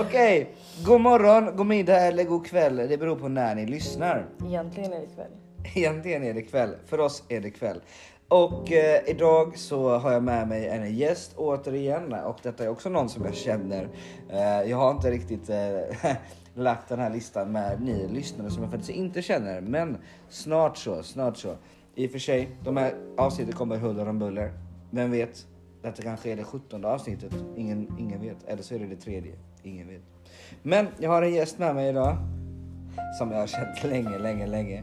Okej, god morgon, god middag eller god kväll. Det beror på när ni lyssnar. Egentligen är det kväll. Egentligen är det kväll. För oss är det kväll. Och eh, idag så har jag med mig en gäst återigen och detta är också någon som jag känner. Eh, jag har inte riktigt eh, lagt den här listan med ni lyssnare som jag faktiskt inte känner, men snart så, snart så. I och för sig, de här avsnitten kommer huller om buller. Vem vet? Detta kanske är det 17 avsnittet. Ingen, ingen vet. Eller så är det det tredje. Ingen vet. Men jag har en gäst med mig idag som jag har känt länge, länge, länge.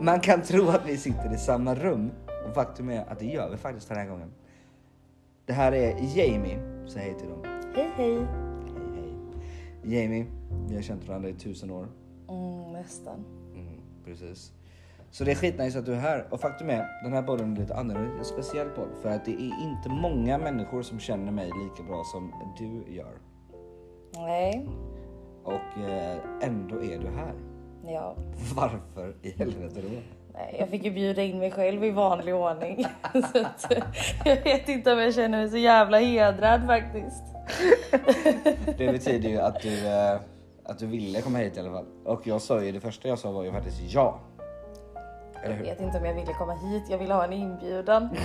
Man kan tro att vi sitter i samma rum och faktum är att det gör vi faktiskt den här gången. Det här är Jamie, säg hej till dem. Hej hej. Hej hej. Jamie, vi har känt varandra i tusen år. Mm, nästan. Mm, precis. Så det är skitnice att du är här och faktum är den här podden är lite annorlunda, en speciell podd för att det är inte många människor som känner mig lika bra som du gör. Nej. Och eh, ändå är du här. Ja. Varför i helvete då? Nej, jag fick ju bjuda in mig själv i vanlig ordning. så att, jag vet inte om jag känner mig så jävla hedrad faktiskt. Det betyder ju att du, eh, att du ville komma hit i alla fall. Och jag sa ju det första jag sa var ju faktiskt ja. Eller Jag hur? vet inte om jag ville komma hit. Jag ville ha en inbjudan.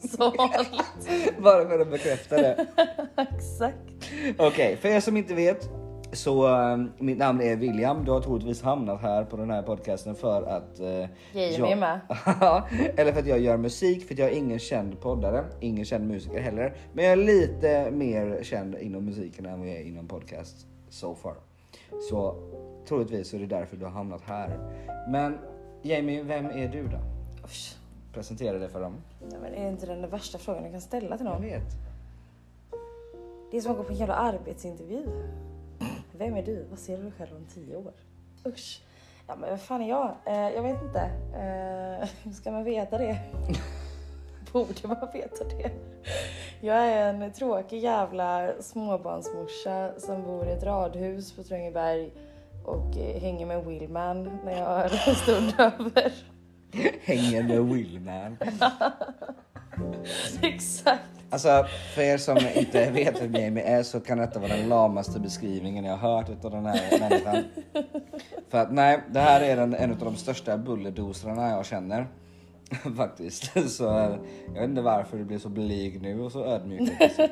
så vanligt. Bara för att bekräfta det. Exakt. Okej, för er som inte vet så eh, mitt namn är William. Du har troligtvis hamnat här på den här podcasten för att eh, Jamie är med. Eller för att jag gör musik, för att jag är ingen känd poddare, ingen känd musiker heller. Men jag är lite mer känd inom musiken än vad jag är inom podcast so far. Så troligtvis så är det därför du har hamnat här. Men Jamie, vem är du då? Usch. Presentera dig för dem. Nej, men är inte den den värsta frågan jag kan ställa till Jag någon? vet. Det är som att gå på en jävla arbetsintervju. Vem är du? Vad ser du själv om tio år? Usch. Ja men vad fan är jag? Eh, jag vet inte. Eh, ska man veta det? Borde man veta det? Jag är en tråkig jävla småbarnsmorsa som bor i ett radhus på Tröngeberg och eh, hänger med Willman när jag har en stund över. Hänger med Willman. Exakt. Alltså för er som inte vet vem Jamie är så kan detta vara den lamaste beskrivningen jag har hört utav den här människan. För att nej, det här är den, en av de största bullerdosarna jag känner. Faktiskt. Så jag vet inte varför du blir så blyg nu och så ödmjuk.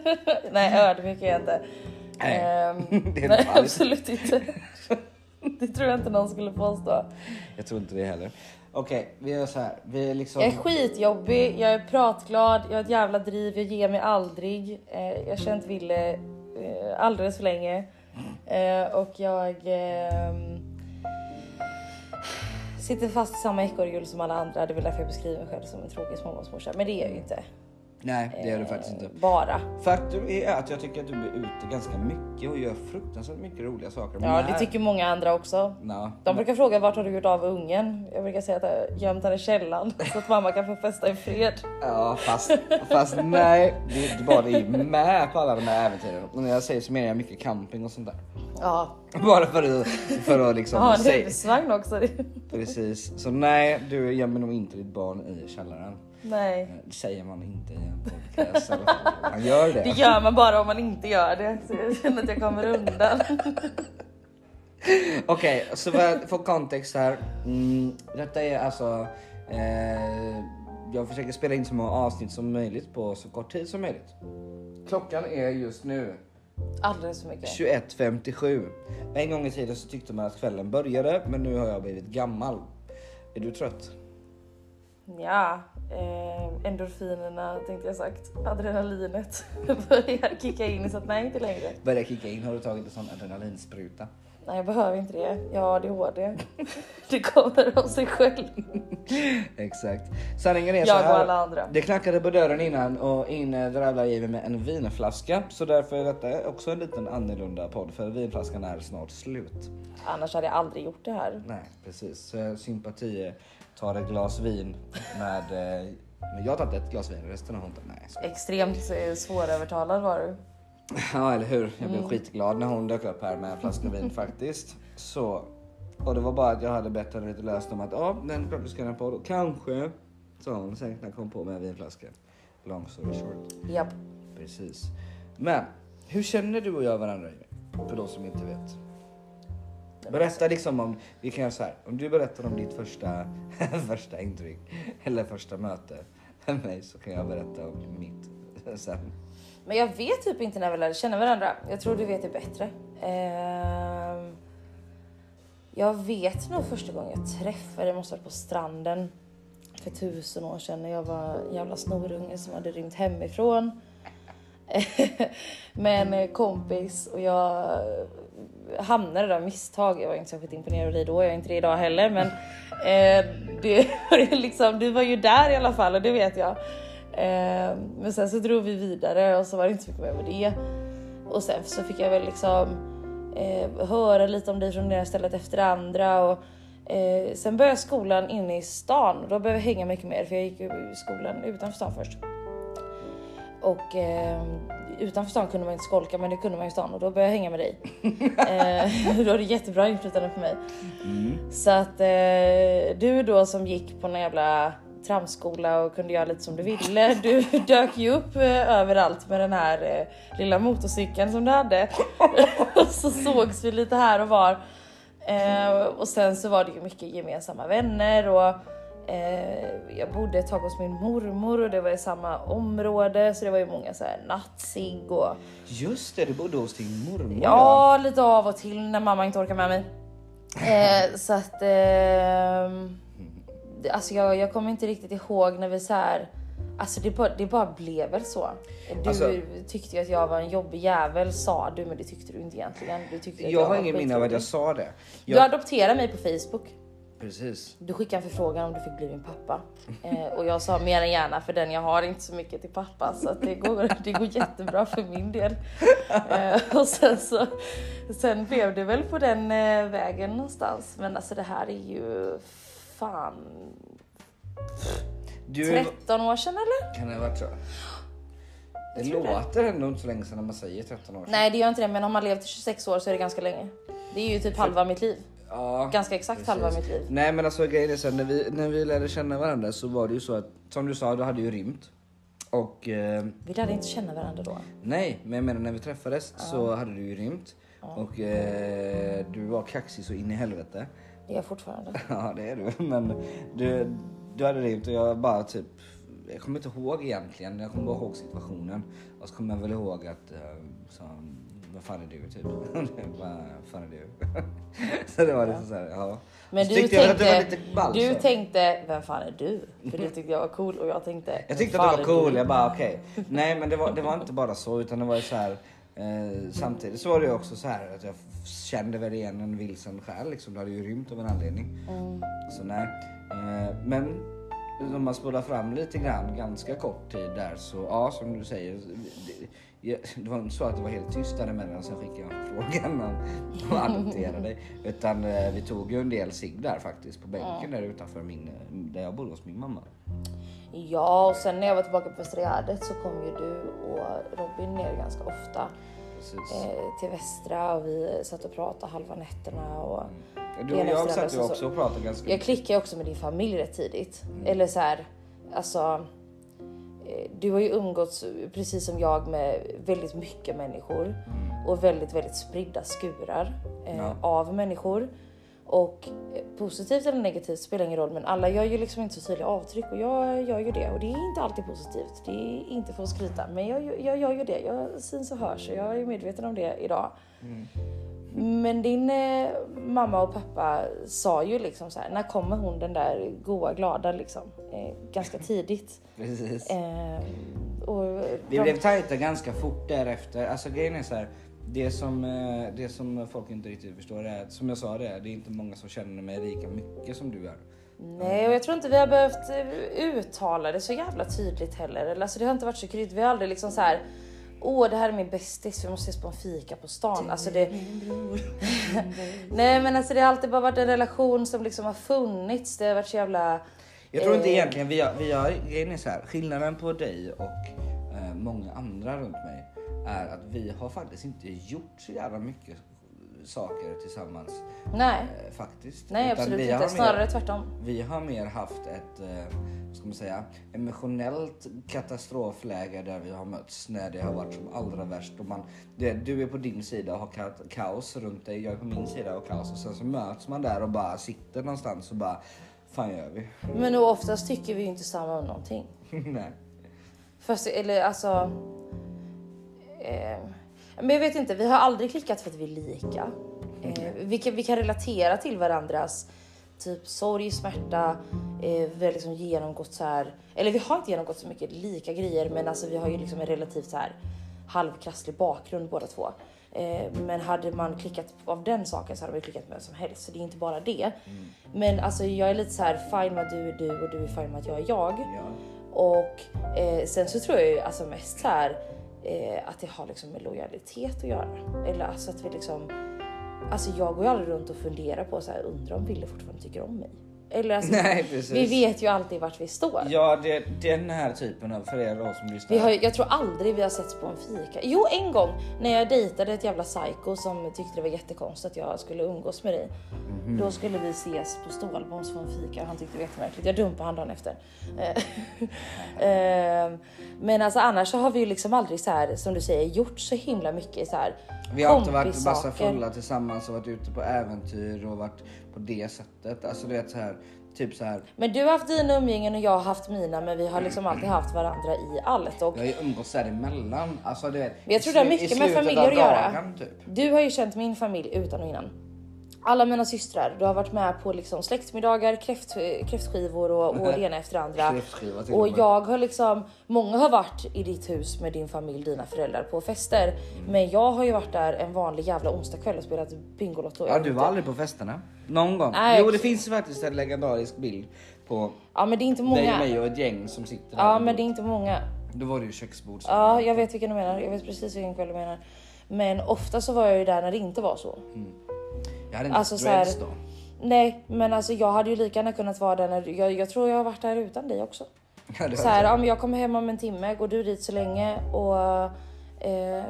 Nej ödmjuk är jag inte. Nej, Ehm, det är nej alls. absolut inte. Det tror jag inte någon skulle påstå. Jag tror inte det heller. Okej, vi gör så här. Vi är liksom... Jag är skitjobbig, jag är pratglad, jag har ett jävla driv, jag ger mig aldrig. Eh, jag har känt Ville eh, alldeles för länge. Eh, och jag ehm, sitter fast i samma ekorrhjul som alla andra. Det är väl därför jag beskriver mig själv som en tråkig småbarnsmorsa. Men det är jag ju inte. Nej, det gör du faktiskt inte. Eh, Bara. Faktum är att jag tycker att du är ute ganska mycket och gör fruktansvärt mycket roliga saker. Men Ja, det det här- tycker många andra också. Nå, De brukar fråga vart har du gjort av ungen? Jag brukar säga att jag gömt henne i källaren så att mamma kan få festa i fred. Ja, fast, fast nej, det är inte bara det är med på alla de här äventyren. Och när jag säger så menar jag mycket camping och sånt där. Ja, Bara för att, för att liksom har en husvagn också. Precis, så nej, du gömmer nog inte ditt barn i källaren. Nej, Det säger man inte i en podcast i alla fall. Man gör det. det gör man bara om man inte gör det. Så jag känner att jag kommer undan. Okej, så för kontext här. Mm, detta är alltså... Eh, jag försöker spela in så många avsnitt som möjligt på så kort tid som möjligt. Klockan är just nu Alldeles för mycket. 21.57. En gång i tiden så tyckte man att kvällen började, men nu har jag blivit gammal. Är du trött? Ja, eh, endorfinerna tänkte jag sagt. Adrenalinet börjar kicka in så att nej inte längre. Börjar kicka in, har du tagit en sån adrenalinspruta? Nej jag behöver inte det. Jag har ADHD. Det kommer av sig själv. Exakt. Sanningen är så Jag och här. alla andra. Det knackade på dörren innan och in eh, drävlar Jamie med en vinflaska. Så därför är detta också en liten annorlunda podd för vinflaskan är snart slut. Annars hade jag aldrig gjort det här. Nej precis, sympati tar ett glas vin med... eh, Men jag har tagit ett glas vin, resten har hon inte. Nej. Extremt eh, svårövertalad var du. Ja eller hur, jag blev skitglad när hon dök upp här med en flaska vin faktiskt. Så, och det var bara att jag hade bett henne lite löst om att ja, men klart du ska göra podd. Och Kanske, sa hon sen när jag kom på med en vinflaska. Long story short. Japp. Precis. Men Hur känner du och jag varandra? För de som inte vet. Berätta liksom om, vi kan göra så här, om du berättar om ditt första, första intryck eller första möte med mig så kan jag berätta om mitt sen. Men jag vet typ inte när vi lärde känna varandra. Jag tror du vet det bättre. Ehm, jag vet nog första gången jag träffade, det måste ha varit på stranden för tusen år sedan när jag var en jävla snorunge som hade rymt hemifrån. med en kompis och jag hamnade där av misstag. Jag var inte särskilt imponerad av dig då, jag är inte det idag heller. Men eh, det, liksom, du var ju där i alla fall och det vet jag. Eh, men sen så drog vi vidare och så var det inte så mycket mer med det. Och sen så fick jag väl liksom eh, höra lite om dig från det här stället efter det andra. Och, eh, sen började skolan inne i stan och då började jag hänga mycket mer för jag gick ju i skolan utanför stan först. Och eh, utanför stan kunde man inte skolka men det kunde man i stan och då började jag hänga med dig. eh, då du jättebra inflytande på mig. Så att eh, du då som gick på en jävla tramskola och kunde göra lite som du ville. Du dök ju upp eh, överallt med den här eh, lilla motorcykeln som du hade. och så sågs vi lite här och var. Eh, och sen så var det ju mycket gemensamma vänner och eh, jag bodde ett tag hos min mormor och det var i samma område så det var ju många så här nattsig och Just det, du bodde hos din mormor. Ja, lite av och till när mamma inte orkar med mig. Eh, så att... det- alltså jag, jag kommer inte riktigt ihåg när vi så här... Alltså det bara, det bara blev väl så. Du Alltså- tyckte ju att jag var en jobbig jävel sa du, men det tyckte du inte egentligen. Du tyckte att Jag har ingen minne av att jag sa det. Du Jag, adopterade mig på Facebook. Precis. Du skickade en förfrågan om du fick bli min pappa. Eh, och jag sa mer än gärna för den jag har inte så mycket till pappa så det, går, det går jättebra för min del. Eh, och sen så sen blev det väl på den eh, vägen någonstans. Men alltså det här är ju fan Du, 13 år sedan eller? kan det ha varit så? Det. låter ändå inte så länge sedan när man säger 13 år sedan. Nej det gör inte det men om man levt i 26 år så är det ganska länge. Det är ju typ halva mitt liv. Ja, Ganska exakt precis. halva mitt liv. Nej men alltså grejen är så när vi, när vi lärde känna varandra så var det ju så att som du sa, du hade ju rymt. Och eh, Vi lärde inte känna varandra då. nej, men jag menar när vi träffades så hade du ju rymt. Och eh, du var kaxig så in i helvete. Det är jag fortfarande. Ja det är du. Men du, du hade rymt och jag bara typ, jag kommer inte ihåg egentligen, jag kommer bara ihåg situationen. Och så kommer jag väl ihåg att, eh, så, vad fan är du typ? vad fan är du? så det var lite såhär, ja. Men Så du det tänkte, lite ball, du så. tänkte, vem fan är du? För det tyckte jag var cool och jag tänkte, Jag tyckte "Vem att det var cool, du?" jag bara okej. Nej men det var, det var inte bara så utan det var ju så här. Eh, samtidigt så var det ju också så här att jag kände väl igen en vilsen själ liksom. Du hade ju rymt av en anledning. Så nej. Eh, men om man spolar fram lite grann ganska kort tid där så ja som du säger. Det, jag- det var inte så att det var helt tyst däremellan sen skickade jag frågan om att adoptera dig. Utan eh, vi tog ju en del cigg där faktiskt på bänken där utanför min, eh, där jag bodde hos min mamma. Ja, och sen när jag var tillbaka på Västra Gärdet så kom ju du och Robin ner ganska ofta eh, till Västra och vi satt och pratade halva nätterna och Du det och jag satt ju också och pratade ganska jag klickade också med din familj rätt tidigt. Eller så här, alltså. Du har ju umgåtts precis som jag med väldigt mycket människor och väldigt, väldigt spridda skurar eh, Ja. av människor. Och eh, positivt eller negativt spelar ingen roll, men alla gör ju liksom inte så tydliga avtryck och jag gör ju det och det är inte alltid positivt. Det är inte för att skryta, men jag, jag gör ju det. Jag syns och hörs och jag är medveten om det idag. Men din eh, mamma och pappa sa ju liksom så här, när kommer hon den där goa glada liksom? Eh, ganska tidigt. Precis. Eh, och Vi de- blev tajta ganska fort därefter. Alltså grejen är så här. Det som, eh, det som folk inte riktigt förstår är att som jag sa det, det är inte många som känner mig lika mycket som du är. Nej, och jag tror inte vi har behövt eh, uttala det så jävla tydligt heller. Eller, Alltså, det har inte varit så kryddigt. Vi har aldrig liksom så här. Åh, det här är min bästis, vi måste ses på en fika på stan. Alltså det... Nej men alltså det har alltid bara varit en relation som liksom har funnits. Det har varit så jävla... Jag tror inte Eh. egentligen, vi har, vi har, grejen är så här, skillnaden på dig och eh, många andra runt mig är att vi har faktiskt inte gjort så jävla mycket saker tillsammans. Nej, Eh, faktiskt. nej Utan absolut inte. har Snarare Mer, tvärtom. vi har mer haft ett, eh, ska man säga, emotionellt katastrofläge där vi har mötts när det har varit som allra värst. Och man, det, du är på din sida och har ka- kaos runt dig, jag är på min sida och kaos. Och sen så möts man där och bara sitter någonstans och bara, fan gör vi? Men oftast tycker vi ju inte samma om någonting. nej. Fast, eller alltså... Eh, men jag vet inte, vi har aldrig klickat för att vi är lika. Eh, vi, kan, vi kan relatera till varandras typ sorg, smärta. Eh, vi har liksom genomgått så här, eller vi har inte genomgått så mycket lika grejer, men alltså vi har ju liksom en relativt så här halvkrasslig bakgrund båda två. Eh, men hade man klickat av den saken så hade vi klickat med vem som helst, så det är inte bara det. Men alltså jag är lite så här fine med att du är du och du är fine med att jag är jag. Ja. Och eh, sen så tror jag ju alltså mest så här eh, att det har liksom med lojalitet att göra. Eller alltså att vi liksom, alltså jag går ju aldrig runt och funderar på så här, undrar om Ville fortfarande tycker om mig. Eller alltså, Nej, precis. vi vet ju alltid vart vi står. Ja, det, den här typen av, för er då som lyssnar. Vi har, jag tror aldrig vi har setts på en fika. Jo, en gång när jag dejtade ett jävla psycho som tyckte det var jättekonstigt att jag skulle umgås med dig. Mhm. Då skulle vi ses på Stålboms på en fika. Han tyckte det var jättemärkligt. Jag dumpade han dagen efter. Eh, ehm, Men alltså annars så har vi ju liksom aldrig så här som du säger gjort så himla mycket så här Vi har inte varit massa fulla tillsammans och varit ute på äventyr och varit på det sättet. Alltså du vet så här, typ så här. Men du har haft dina umgängen och jag har haft mina, men vi har liksom alltid haft varandra i allt. Och Jag har ju umgåtts däremellan. Alltså du vet. Men jag tror det har mycket med familjer att göra. dagen, Typ. Du har ju känt min familj utan och innan. Alla mina systrar, du har varit med på liksom släktmiddagar, kräft, kräftskivor och, och det ena efter det andra. Och jag har liksom, många har varit i ditt hus med din familj, dina föräldrar på fester. Men jag har ju varit där en vanlig jävla onsdagkväll och spelat Bingolotto. Ja du var aldrig på festerna? Någon gång? Nej, jo det finns faktiskt en legendarisk bild på Ja men det är inte dig många. mig och ett gäng som sitter där. Ja men det är inte många. Då var det ju köksbord. Ja jag vet vilken du menar, jag vet precis vilken kväll du menar. Men ofta så var jag ju där när det inte var så. Jag hade inte alltså, så dreads då. Nej men alltså jag hade ju lika gärna kunnat vara där när, jag, jag tror jag har varit där utan dig också. Ja, Så här, men jag kommer hem om en timme, går du dit så länge och eh,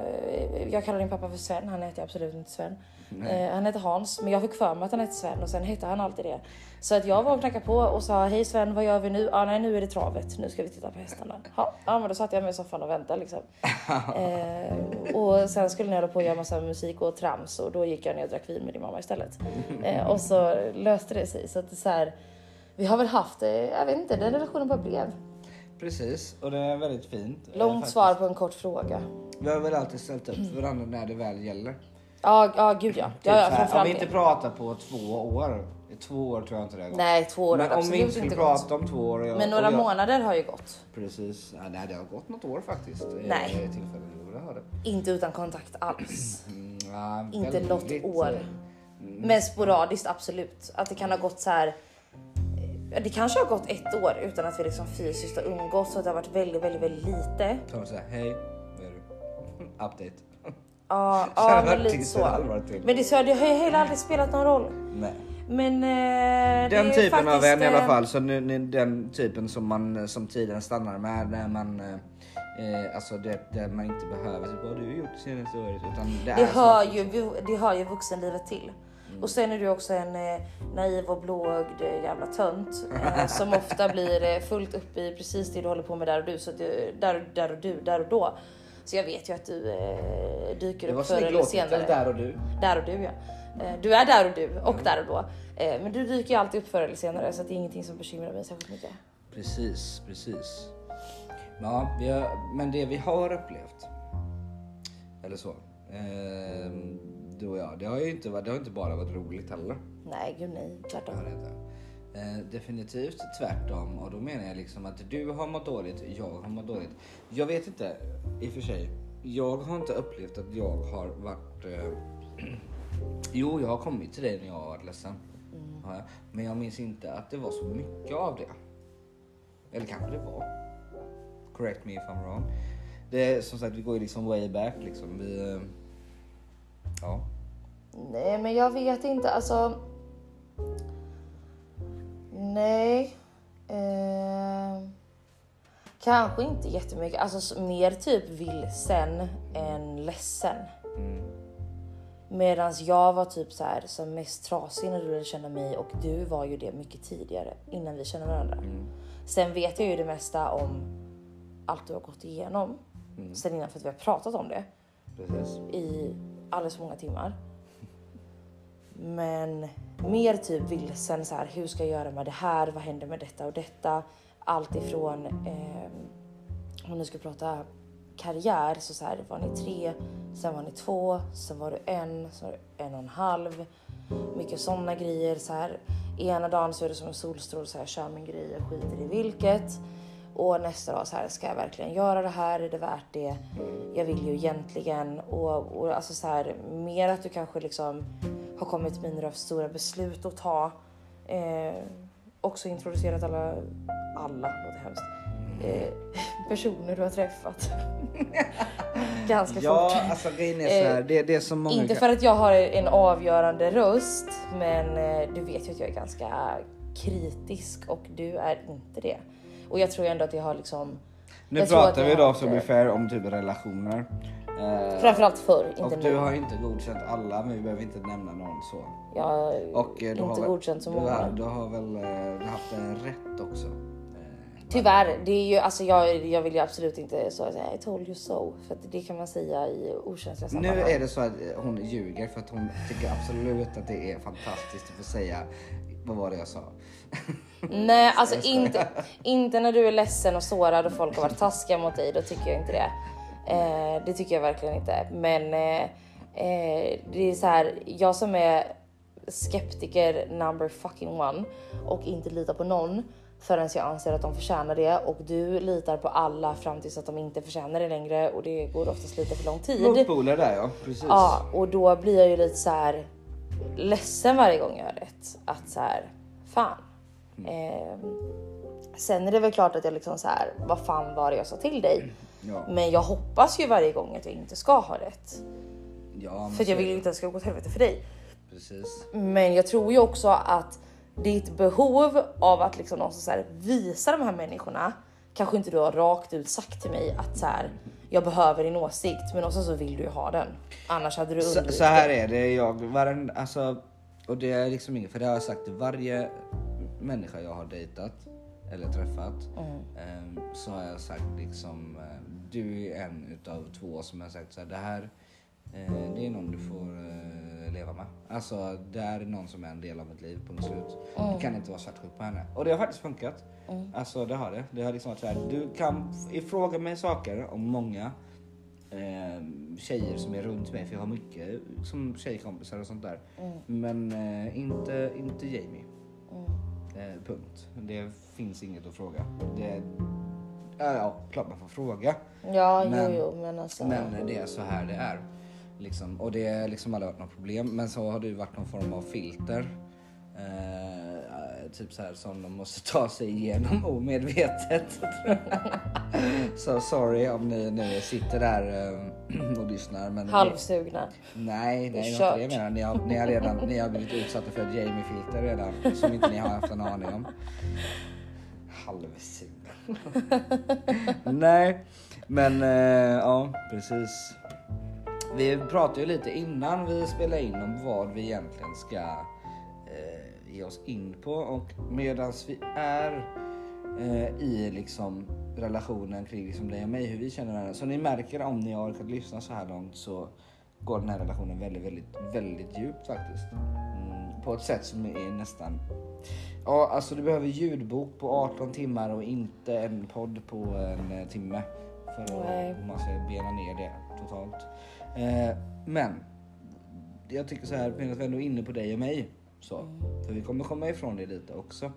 jag kallar din pappa för Sven, han heter absolut inte Sven. Eh, han heter Hans, men jag fick för mig att han hette Sven och sen hette han alltid det. Så att jag var och knackade på och sa hej Sven, vad gör vi nu? Ah, nej, nu är det travet, nu ska vi titta på hästarna. Ja, men då satt jag mig i soffan och väntade liksom. Eh, och sen skulle ni hålla på och göra massa musik och trams och då gick jag ner och drack vin med din mamma istället. Eh, och så löste det sig. Så att det är så här, vi har väl haft, eh, jag vet inte, den relationen bara blev. Precis och det är väldigt fint. eh, Långt faktiskt. svar på en kort fråga. Vi har väl alltid ställt upp för varandra när det väl gäller. Ja, ja gud ja. Typ ja, ja så om vi inte pratar på två år. Två år tror jag inte det har gått. Nej, två år Men om vi inte skulle inte prata gått. om två år. jag- Men några jag, månader har ju gått. Precis. Ja, nej, det har gått något år faktiskt. i- Nej. Inte utan kontakt alls. Mm, ja, Inte något år. eh, Men sporadiskt absolut. Att det kan ha gått så här. eh, Det kanske har gått ett år utan att vi liksom fysiskt har umgåtts och att det har varit väldigt, väldigt, väldigt lite. Ta och säga hej, vad är du? Update. Ja, ja men lite så. till. Men det, så, det har ju heller aldrig spelat någon roll. Nej. Men eh, Den typen av faktiskt, vän i alla eh, fall, så nu, nu, den typen som man som tiden stannar med när man eh, Eh, alltså det, det man inte behöver typ vad du har gjort det senaste året utan det, Det är hör, ju, det hör ju vuxenlivet till. Och sen är du också en eh, naiv och blåögd eh, jävla tönt eh, som ofta blir eh, fullt upp i precis det du håller på med där och du, så du, där, där och du, där och då. Så jag vet ju att du eh, dyker Det var upp förr eller senare. där och du. Där och du ja. Eh, Du är där och du och där och då. Eh, Men du dyker ju alltid upp förr eller senare så det är ingenting som bekymrar mig särskilt mycket. Precis, precis. Ja, har, men det vi har upplevt. Eller så. Eh, du och jag. Det har ju inte, det har inte bara varit roligt heller. Nej gud nej, Det tvärtom. har det inte. Eh, definitivt tvärtom och då menar jag liksom att du har mått dåligt, jag har mått dåligt. Jag vet inte i och för sig. Jag har inte upplevt att jag har varit... Eh, jo, jag har kommit till dig när jag har varit ledsen. Har jag. Men jag minns inte att det var så mycket av det. Eller kanske det var. Correct me if I'm wrong. Det är som sagt, vi går ju liksom way back liksom. Vi, eh, ja. Nej men jag vet inte alltså. Nej. Eh, kanske inte jättemycket. Alltså mer typ vilsen än ledsen. Mm. Medan jag var typ så här som mest trasig när du lärde känna mig och du var ju det mycket tidigare innan vi kände varandra. Sen vet jag ju det mesta om allt du har gått igenom sen innan för att vi har pratat om det Precis. i alldeles för många timmar. Men mer typ vilsen så här, hur ska jag göra med det här? Vad händer med detta och detta? Allt ifrån eh, om ni ska prata karriär så, så här, var ni tre, sen var ni två, sen var du en, sen var du en och en halv. Mycket sådana grejer. Så här. Ena dagen så är det som en solstråle, så här, kör min grej, jag skiter i vilket. Och nästa dag så här, ska jag verkligen göra det här? Är det värt det? Jag vill ju egentligen. Och, och alltså så här, mer att du kanske liksom har kommit med några stora beslut att ta. Eh, också introducerat alla, alla låter hemskt, eh, personer du har träffat. Ganska Ja, fort. alltså grejen är så här, det, det är så många... Inte för att jag har en avgörande röst, men eh, du vet ju att jag är ganska kritisk och du är inte det. Och jag tror ändå att jag har liksom... Nu pratar vi då som är fair om typ relationer. Eh, Framförallt förr, inte och nu. du har inte godkänt alla, men vi behöver inte nämna någon så. Jag har Och eh, du har inte väl, godkänt så du många. har, du har väl eh, haft en rätt också? Eh, Tyvärr, det är ju alltså jag, jag vill ju absolut inte så säga I told you so. För att det kan man säga i okänsliga Nu sammanhang. är det så att eh, hon ljuger för att hon tycker absolut att det är fantastiskt att få säga vad var det jag sa? Nej, alltså inte, inte när du är ledsen och sårad och folk har varit taskiga mot dig. Då tycker jag inte det. Eh, det tycker jag verkligen inte. Men eh, eh, det är så här, jag som är skeptiker number fucking one och inte litar på någon förrän jag anser att de förtjänar det och du litar på alla fram tills att de inte förtjänar det längre och det går oftast lite för lång tid. Motpoler där ja, precis. Ja, och då blir jag ju lite så här ledsen varje gång jag har rätt. Att så här, fan. Ehm, sen är det väl klart att jag liksom så här, vad fan var det jag sa till dig? Ja, Men jag hoppas ju varje gång att jag inte ska ha rätt. ja För jag så vill ju inte att det ska gå åt helvete för dig. Precis. Men jag tror ju också att ditt behov av att liksom någonstans så här visa de här människorna kanske inte du har rakt ut sagt till mig att så här, jag behöver din åsikt, men någonstans så vill du ju ha den. Annars hade du Så, undvikit så här är det, jag, varenda, alltså, och det är liksom inget, för det har jag sagt till varje människa jag har dejtat eller träffat. ehm, så har jag sagt liksom, eh, du är en utav två som har sagt så här, det här eh, det är någon du får eh, leva med. Alltså det här är någon som är en del av mitt liv, punkt slut. Du kan inte vara svartsjuk på henne. Och det har faktiskt funkat. Alltså det har det. Det har liksom varit så här, du kan ifråga mig saker om många eh, tjejer som är runt mig, för jag har mycket som tjejkompisar och sånt där. Men eh, inte, inte Jamie. Eh, punkt. Det finns inget att fråga. Det, ja, ja, klart man får fråga. Ja, Men- jo, jo, men alltså. Men det är så här det är. Liksom. Och det har liksom aldrig varit något problem. Men så har det varit någon form av filter. Eh, typ så här som de måste ta sig igenom omedvetet. så sorry om ni nu sitter där eh, och lyssnar. Men Halvsugna. Nej, Det är nej, det var inte det jag menar. Ni har, ni har redan ni har blivit utsatta för ett Jamie-filter redan som inte ni har haft en aning om. Halvsugen. nej, men eh, ja, precis. Vi pratade ju lite innan vi spelade in om vad vi egentligen ska ge oss in på och medans vi är eh, i liksom relationen kring liksom dig och mig, hur vi känner varandra. Så ni märker om ni har orkat lyssna så här långt så går den här relationen väldigt, väldigt, väldigt djupt faktiskt. Mm, på ett sätt som är nästan... Ja, alltså du behöver ljudbok på 18 timmar och inte en podd på en eh, timme. För att om man ska bena ner det totalt. Eh, men jag tycker så här, medan vi ändå är inne på dig och mig. Så, för vi kommer komma ifrån det lite också.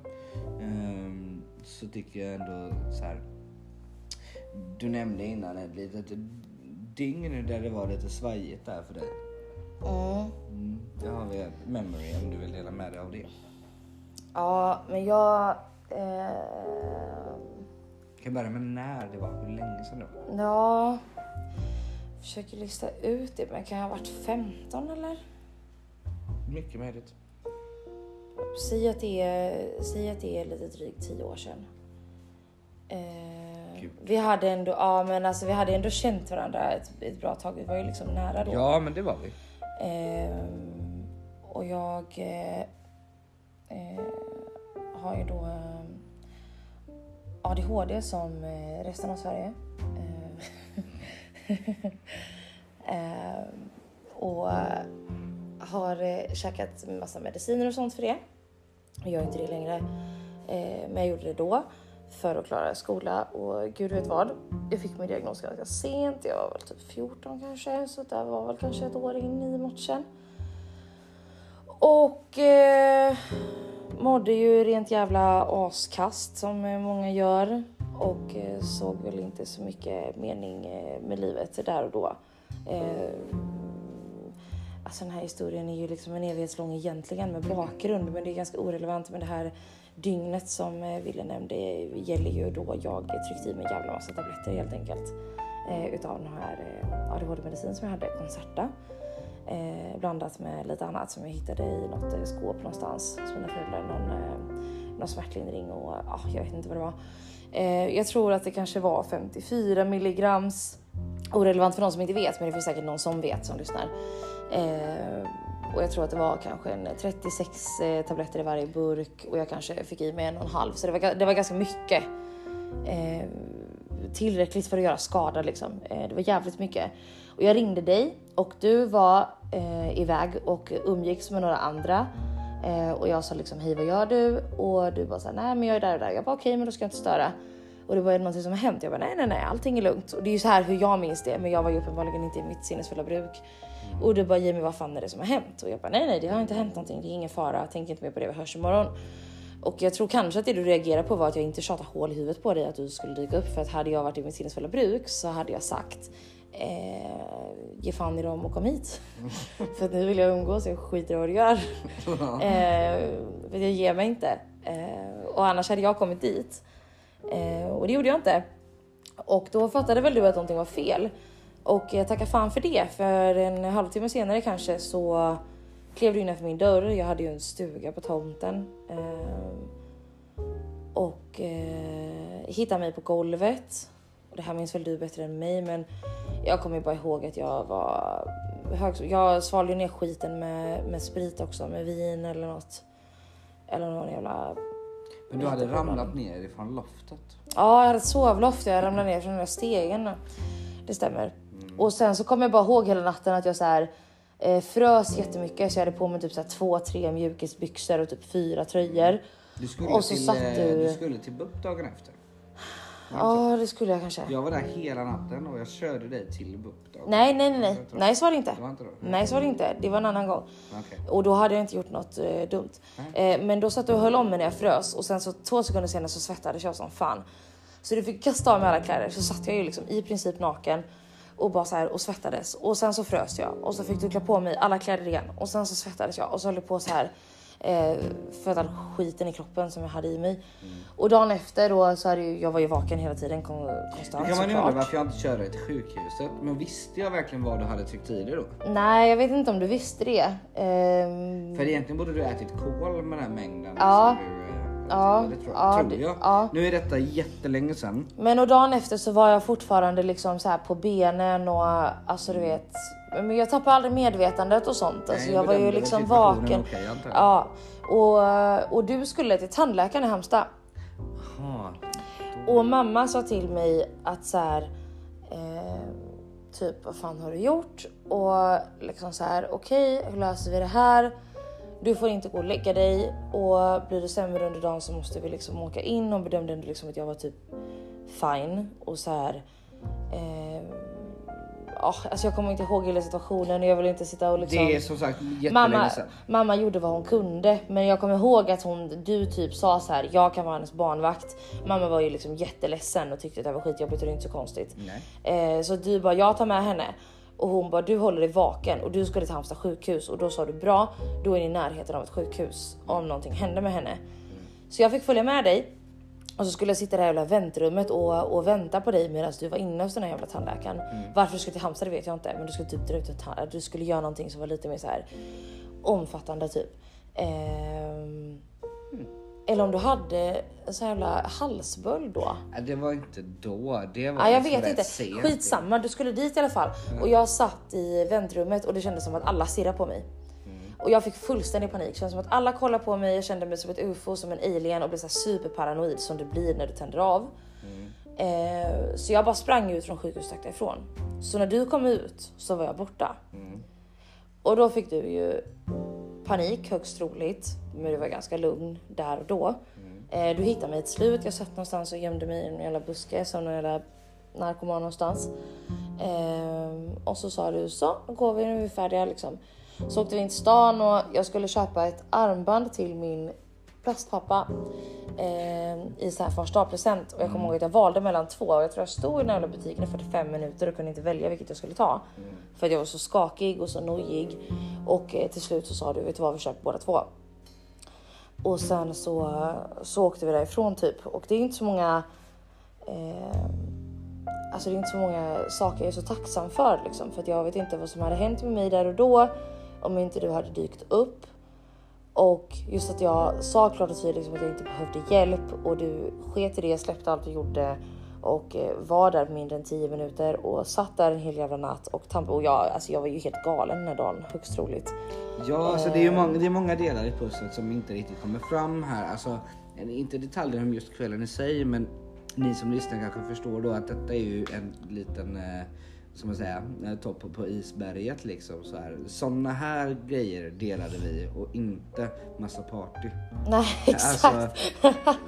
Ehm, så tycker jag ändå så här. Du nämnde innan ett litet dygn där det var lite svajigt där för dig. Mm. Mm, det har vi memory om du vill dela med dig av det. Ja, men jag... Eh, Jag kan börja med när det var, hur länge sedan det var. ja... Försöker lista ut det, men kan jag ha varit 15 eller? Mycket möjligt. Säg att det är, säg att det är lite drygt 10 år sedan. Eh, vi hade ändå, ja men alltså vi hade ändå känt varandra ett, ett bra tag. Vi var ju liksom nära då. Ja men det var vi. Ehm, och jag eh, eh, har ju då eh, ADHD som eh, resten av Sverige. Eh, och eh, har eh, käkat massa mediciner och sånt för det. Jag gör inte det längre. Eh, men jag gjorde det då för att klara skola och gud vet vad. Jag fick min diagnos ganska sent. Jag var väl typ 14 kanske, så det var väl kanske ett år in i matchen. Och eh, mådde ju rent jävla askast som många gör och eh, såg väl inte så mycket mening eh, med livet där och då. Eh, alltså den här historien är ju liksom en evighetslång egentligen med bakgrund men det är ganska orelevant med det här dygnet som eh, Wille nämnde gäller ju då jag tryckte i mig en jävla massa tabletter helt enkelt. Eh, utav den här eh, ADHD-medicin som jag hade, Concerta. Eh, blandat med lite annat som jag hittade i något eh, skåp någonstans hos mina föräldrar. Någon, eh, någon smärtlindring och ah, jag vet inte vad det var. Eh, jag tror att det kanske var 54 milligrams. Orelevant för någon som inte vet men det finns säkert någon som vet som lyssnar. Eh, och jag tror att det var kanske en 36 eh, tabletter i varje burk och jag kanske fick i mig en och en halv så det var, det var ganska mycket. Eh, tillräckligt för att göra skada liksom. Eh, det var jävligt mycket. Och jag ringde dig och du var eh, iväg och umgicks med några andra. Eh, och jag sa liksom hej vad gör du? Och du bara såhär nej men jag är där och där. Jag bara okej okay, men då ska jag inte störa. Och det var någonting som har hänt. Jag bara nej nej nej allting är lugnt. Och det är ju så här hur jag minns det men jag var ju uppenbarligen inte i mitt sinnesfulla bruk. Och du bara Jimmy vad fan är det som har hänt? Och jag bara nej nej det har inte hänt någonting. Det är ingen fara. Tänk inte mer på det. Vi hörs imorgon. Och jag tror kanske att det du reagerade på var att jag inte tjatade hål i huvudet på dig att du skulle dyka upp. För att hade jag varit i mitt sinnesfulla bruk så hade jag sagt eh, ge fan i dem och kom hit. för att nu vill jag umgås, jag skiter i vad du gör. eh, för jag ger mig inte. Eh, och annars hade jag kommit dit. Eh, och det gjorde jag inte. Och då fattade väl du att någonting var fel. Och jag tackar fan för det, för en halvtimme senare kanske så klev du innanför min dörr. Jag hade ju en stuga på tomten. Eh, och eh, hittade mig på golvet. Och det här minns väl du bättre än mig, men jag kommer bara ihåg att jag var hög, Jag svalde ner skiten med, med sprit också, med vin eller något. Eller någon jävla... Men du hade ramlat ner ifrån loftet? Ja, jag hade ett sovloft. Jag ramlade ner från den där stegen. Det stämmer. Mm. Och sen så kommer jag bara ihåg hela natten att jag så här eh, frös jättemycket så jag hade på mig typ så här två, tre mjukisbyxor och typ fyra tröjor. Du skulle, Och så till, satt eh, du- du skulle till BUP dagen efter. Ja, det skulle jag kanske. Jag var där hela natten och jag körde dig till BUP Nej, nej, nej, nej. Så var det inte. Det var inte då? Nej, så var det inte. Det var en annan gång. Okej. Och då hade jag inte gjort något eh, dumt. Eh, men då satt du och höll om mig när jag frös och sen så två sekunder senare så svettades jag som fan. Så du fick kasta av mig alla kläder så satt jag ju liksom i princip naken och bara så här och svettades och sen så frös jag och så fick du klä på mig alla kläder igen och sen så svettades jag och så höll jag på så här eh, för att all skiten i kroppen som jag hade i mig. Och dagen efter då så hade ju, jag var ju vaken hela tiden konstant kan man ju undra varför jag inte körde dig till sjukhuset. Men visste jag verkligen vad du hade tryckt i dig då? Nej, jag vet inte om du visste det. Ehm, För egentligen borde du ätit kol med den här mängden. Ja. som du, Ja, det tror, ja, tror det- jag. ja. Nu är detta jättelänge sedan. Men och dagen efter så var jag fortfarande liksom så här på benen och alltså du vet. Men jag tappade aldrig medvetandet och sånt. Alltså Nej, jag var ju liksom vaken. jag. ja, och, och du skulle till tandläkaren i Halmstad. Jaha. Och mamma sa till mig att så här, eh, typ vad fan har du gjort? Och liksom så här, okej hur löser vi det här? Du får inte gå och lägga dig och blir det sämre under dagen så måste vi liksom åka in och bedömde ändå liksom att jag var typ fine och så här. Eh, ja, alltså jag kommer inte ihåg hela situationen och jag vill inte sitta och liksom. Det är som sagt Mamma, sedan. mamma gjorde vad hon kunde, men jag kommer ihåg att hon, du typ sa så här. Jag kan vara hennes barnvakt. Mamma var ju liksom jätteledsen och tyckte att det var skitjobbigt och det är inte så konstigt. Nej. Eh, så du bara, jag tar med henne. Och hon bara, du håller dig vaken och du skulle till Halmstad sjukhus och då sa du bra, då är ni i närheten av ett sjukhus om någonting hände med henne. Så jag fick följa med dig och så skulle jag sitta i det här jävla väntrummet och, och vänta på dig medan du var inne hos den här jävla tandläkaren. Varför du skulle till Halmstad det vet jag inte, men du skulle typ dra ut en tand- du skulle göra någonting som var lite mer så här omfattande typ. Ehm, Eller om du hade en sån jävla halsböld då. Det var inte då. Det var Ja, jag liksom vet inte. sent. Skitsamma, du skulle dit i alla fall. Och jag satt i väntrummet och det kändes som att alla stirrade på mig. Och jag fick fullständig panik. Det kändes som att alla kollade på mig. Jag kände mig som ett ufo, som en alien och blev så här superparanoid som du blir när du tänder av. Eh, så jag bara sprang ut från sjukhuset och därifrån. Så när du kom ut så var jag borta. Och då fick du ju panik högst troligt. Men du var ganska lugn där och då. Eh, du hittade mig till slut. Jag satt någonstans och gömde mig i en jävla buske som någon jävla narkoman någonstans. Eh, och så sa du så, då går vi, nu är vi färdiga liksom. Så åkte vi in till stan och jag skulle köpa ett armband till min plastpappa eh, i så här fars present och jag kommer ihåg att jag valde mellan två och jag tror jag stod i den här butiken i 45 minuter och kunde inte välja vilket jag skulle ta. För att jag var så skakig och så nojig och eh, till slut så sa du, vet du vad vi köper båda två. Och sen så, så åkte vi därifrån typ och det är inte så många eh, Alltså det är inte så många saker jag är så tacksam för liksom. För att jag vet inte vad som hade hänt med mig där och då. Om inte du hade dykt upp. Och just att jag sa klart och tydligt liksom att jag inte behövde hjälp. Och du sket i det, släppte allt du gjorde. Och eh, var där mindre än 10 minuter och satt där en hel jävla natt. Och, tamp- och jag, alltså jag var ju helt galen den här dagen, högst troligt. Ja, alltså det är ju många, det är många delar i pusslet som inte riktigt kommer fram här. Alltså, inte detaljer om just kvällen i sig, men ni som lyssnar kanske förstår då att detta är ju en liten, eh, som man säger, eh, topp på isberget liksom. Så här. Såna här grejer delade vi och inte massa party. Nej exakt. Alltså,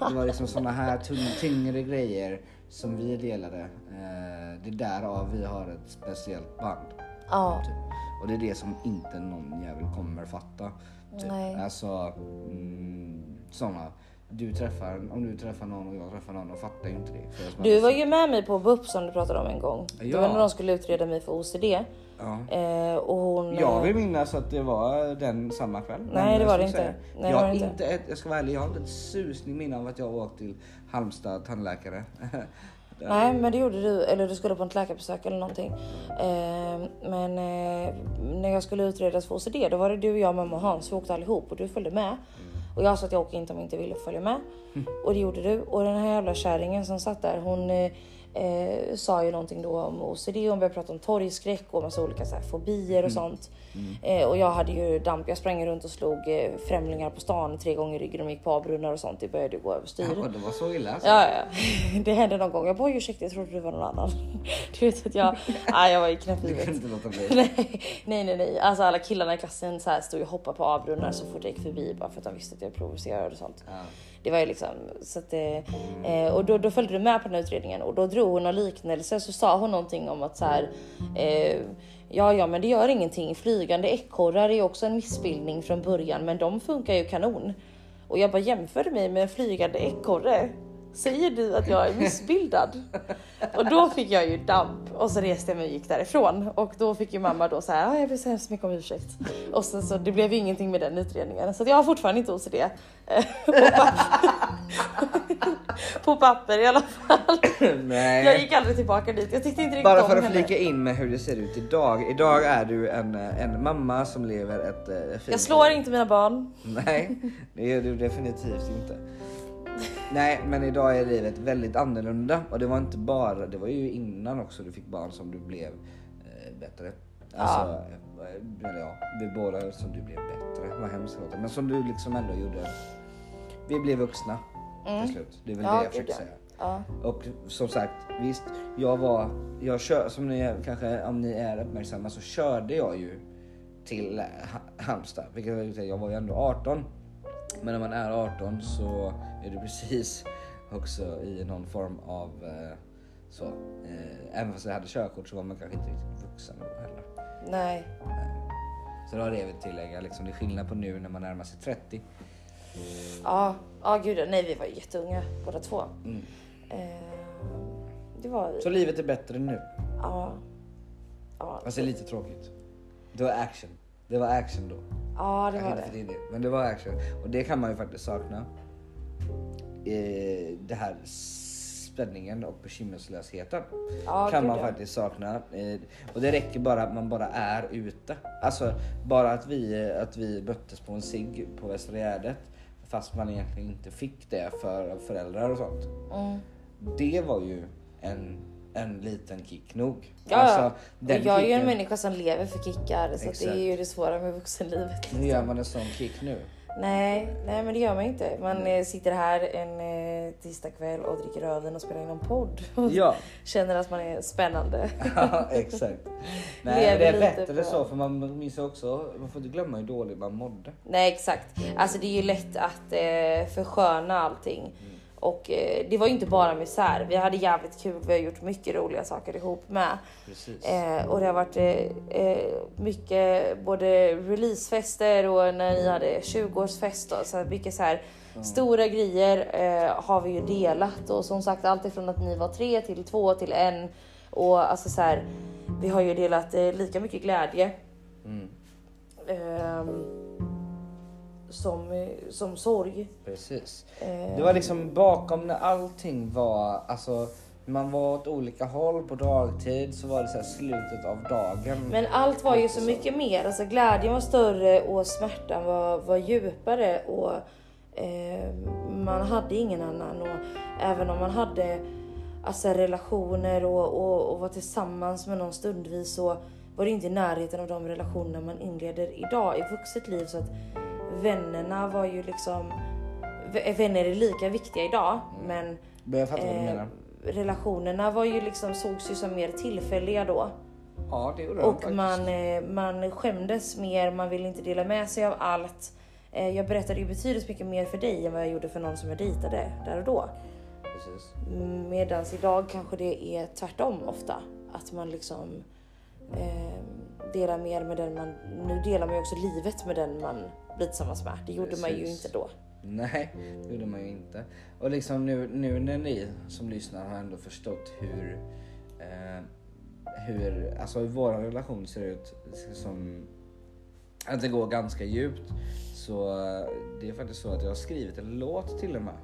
det var liksom såna här tyngre grejer som vi delade. Eh, det är därav vi har ett speciellt band. ja. Typ. Och det är det som inte någon jävel kommer fatta. Typ. Nej. Alltså mm, såna. Du träffar, om du träffar någon och jag träffar någon och fattar ju inte det. Du var ju med mig på BUP som du pratade om en gång. Det Ja. var när de skulle utreda mig för OCD. Ja. Eh, och hon... Jag vill minnas att det var den samma kväll. Nej, det var det inte. säga, Nej, jag, det var det inte. inte ett, jag ska vara ärlig, jag har inte ett susning minne av att jag åkt till Halmstad tandläkare. Nej men det gjorde du, eller du skulle på ett läkarbesök eller någonting. Eh, men eh, när jag skulle utredas för OCD då var det du, jag, mamma och Hans, vi åkte allihop och du följde med. Och jag sa att jag åker inte om jag inte ville följa med. Och det gjorde du. Och den här jävla kärringen som satt där hon eh, sa ju någonting då om OCD, hon började prata om torgskräck och massa olika så här, fobier och sånt. Eh, och jag hade ju damp, jag sprang runt och slog eh, främlingar på stan tre gånger i ryggen och gick på avbrunnar och sånt. Det började ju gå överstyr. Ja, det var så illa alltså. Ja, ja. Det hände någon gång. Jag bara, "Oj, ursäkta, jag trodde du var någon annan. Du vet att jag, nej, jag var i kunde knäpphuvudet. inte låta bli. Nej, nej, nej, nej. Alltså alla killarna i klassen så här stod och hoppade på avbrunnar så fort jag gick förbi bara för att de visste att jag provocerade och sånt. Ja. Det var ju liksom så att det, eh, och då, då följde du med på den här utredningen och då drog hon en liknelse så sa hon någonting om att så här eh, Ja, ja, men det gör ingenting. Flygande ekorrar är också en missbildning från början, men de funkar ju kanon. Och jag bara jämförde mig med en flygande ekorre. Säger du att jag är missbildad? Och då fick jag ju damp och så reste jag mig och gick därifrån. Och då fick ju mamma då så här, "Ah, jag ber så hemskt mycket om ursäkt. Och sen så det blev ju ingenting med den utredningen. Så jag har fortfarande inte OCD. På, papper. på papper i alla fall. Nej. Jag gick aldrig tillbaka dit. Jag tyckte inte riktigt Bara för att flika in med hur det ser ut idag. Idag är du en, en mamma som lever ett eh, fint Jag slår liv. inte mina barn. Nej, det är du definitivt inte. Nej, men idag är livet väldigt annorlunda och det var inte bara, det var ju innan också du fick barn som du blev eh, bättre. Alltså, eh, eller ja, vi båda som du blev bättre, vad hemskt det. Men som du liksom ändå gjorde. Vi blev vuxna till slut. Det är väl Mm. Ja, det jag försöker ja. säga. Ja. Och som sagt, visst, jag var, jag kör, som ni kanske, om ni är uppmärksamma så körde jag ju till Ha- Halmstad, vilket jag var ju ändå 18. Men när man är 18 så är du precis också i någon form av eh, så. Eh, även fast jag hade körkort så var man kanske inte riktigt vuxen då heller. Nej. Så det var det jag vill tillägga, liksom, det är skillnad på nu när man närmar sig 30. Ja, ja gud nej vi var jätteunga båda två. Mm. Eh, det var, Så livet är bättre nu. ja. Ja, Fast det är lite tråkigt. Det var action. Det var action då. ja det Jag var det. få in det, men det var action. Och det kan man ju faktiskt sakna. Eh, det här spänningen och bekymmerslösheten Ja, kan man faktiskt sakna. Eh, och det räcker bara att man bara är ute. Alltså bara att vi, att vi möttes på en cigg på Västra Gärdet fast man egentligen inte fick det för föräldrar och sånt. Mm. Det var ju en, en liten kick nog. Ja, Alltså, och den jag är ju en kicken- människa som lever för kickar så att det är ju det svåra med vuxenlivet. Hur gör man en sån kick nu? Nej, nej men det gör man inte. Man eh, sitter här en eh, tisdagkväll och dricker rödvin och spelar in en podd. Och Ja, känner att man är spännande. ja exakt. Nej, det är bättre på- så för man minns också, man får inte glömma hur dåligt man mådde. Nej exakt. Alltså det är ju lätt att eh, försköna allting. Och eh, det var ju inte bara misär. Vi hade jävligt kul. Vi har gjort mycket roliga saker ihop med. Eh, och det har varit eh, eh, mycket både releasefester och när ni hade 20-årsfest. och Så mycket så här stora grejer eh, har vi ju delat. Och som sagt allt ifrån att ni var tre till två till en. Och alltså så här, vi har ju delat eh, lika mycket glädje. Mm, ehm, som, som sorg. precis. Eh, Det var liksom bakom när allting var, alltså man var åt olika håll på dagtid så var det så här slutet av dagen. Men allt var ju så mycket mer. Alltså glädjen var större och smärtan var, var djupare. Och eh, Man hade ingen annan. Och även om man hade alltså, relationer och, och, och var tillsammans med någon stundvis så var det inte i närheten av de relationer man inleder idag i vuxet liv. Så att vännerna var ju liksom... Vänner är lika viktiga idag men Men jag fattar vad du eh, menar. relationerna var ju liksom, sågs ju som mer tillfälliga då. Ja det gjorde de Och faktiskt. man, eh, man skämdes mer, man ville inte dela med sig av allt. Eh, Jag berättade ju betydligt mycket mer för dig än vad jag gjorde för någon som jag dejtade där och då. Precis. Medan idag kanske det är tvärtom ofta. Att man liksom eh, delar mer med den man... Nu delar man ju också livet med den man blir tillsammans med. Det gjorde man ju Precis. inte då. Nej, det gjorde man ju inte. Och liksom nu, nu när ni som lyssnar har ändå förstått hur, eh, hur, alltså hur vår relation ser ut som att det går ganska djupt. Så det är faktiskt så att jag har skrivit en låt till och med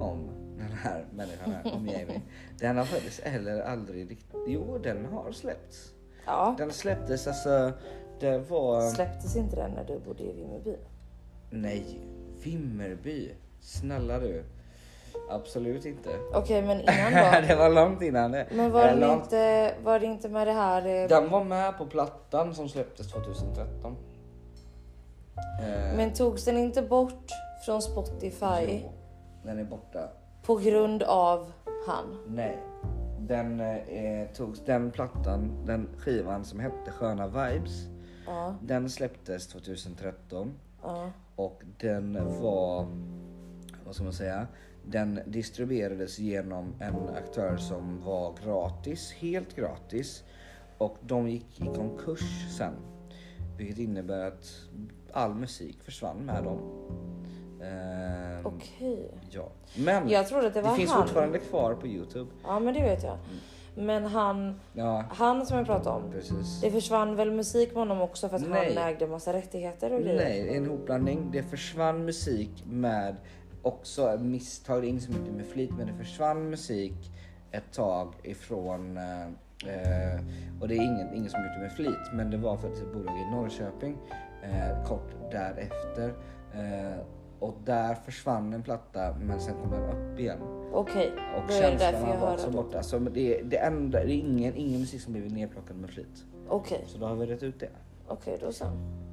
om den här människan här, om Jamie. Den har faktiskt heller aldrig riktigt, jo den har släppts. Ja. Den släpptes alltså, det var... Släpptes inte den när du bodde i Vimmerby? Nej, Vimmerby. Snälla du. Absolut inte. Okej, men innan då? det var långt innan det. Men var, den långt- inte, var det inte med det här... eh, Den var med på plattan som släpptes 2013. Eh, Men togs den inte bort från Spotify jo, Den är borta. på grund av han? Nej. Den eh, togs, den plattan, den skivan som hette Sköna Vibes. Ja, Den släpptes 2013 ja. och den var, vad ska man säga, den distribuerades genom en aktör som var gratis, helt gratis och de gick i konkurs sen. Vilket innebär att all musik försvann med dem. Ehm, Okej. Ja. Men Jag trodde att det det, var finns han. fortfarande kvar på Youtube. Ja, men det vet jag. Men han, Ja, han som jag pratade om. precis. Det försvann väl musik med honom också för att Nej. han ägde massa rättigheter och grejer? Nej, en hopblandning. Det försvann musik med också misstag, inte så mycket med flit, men det försvann musik ett tag ifrån eh, eh, och det är ingen, ingen som gjort det med flit, men det var faktiskt ett bolag i Norrköping eh, kort därefter. Eh, och där försvann en platta men sen kom den upp igen. Okej, Och då är det därför jag hör det. borta. Så det, det, enda, det är ingen, ingen musik som blivit nedplockad med flit. Okej, Så då har vi rätt ut det. okej då så.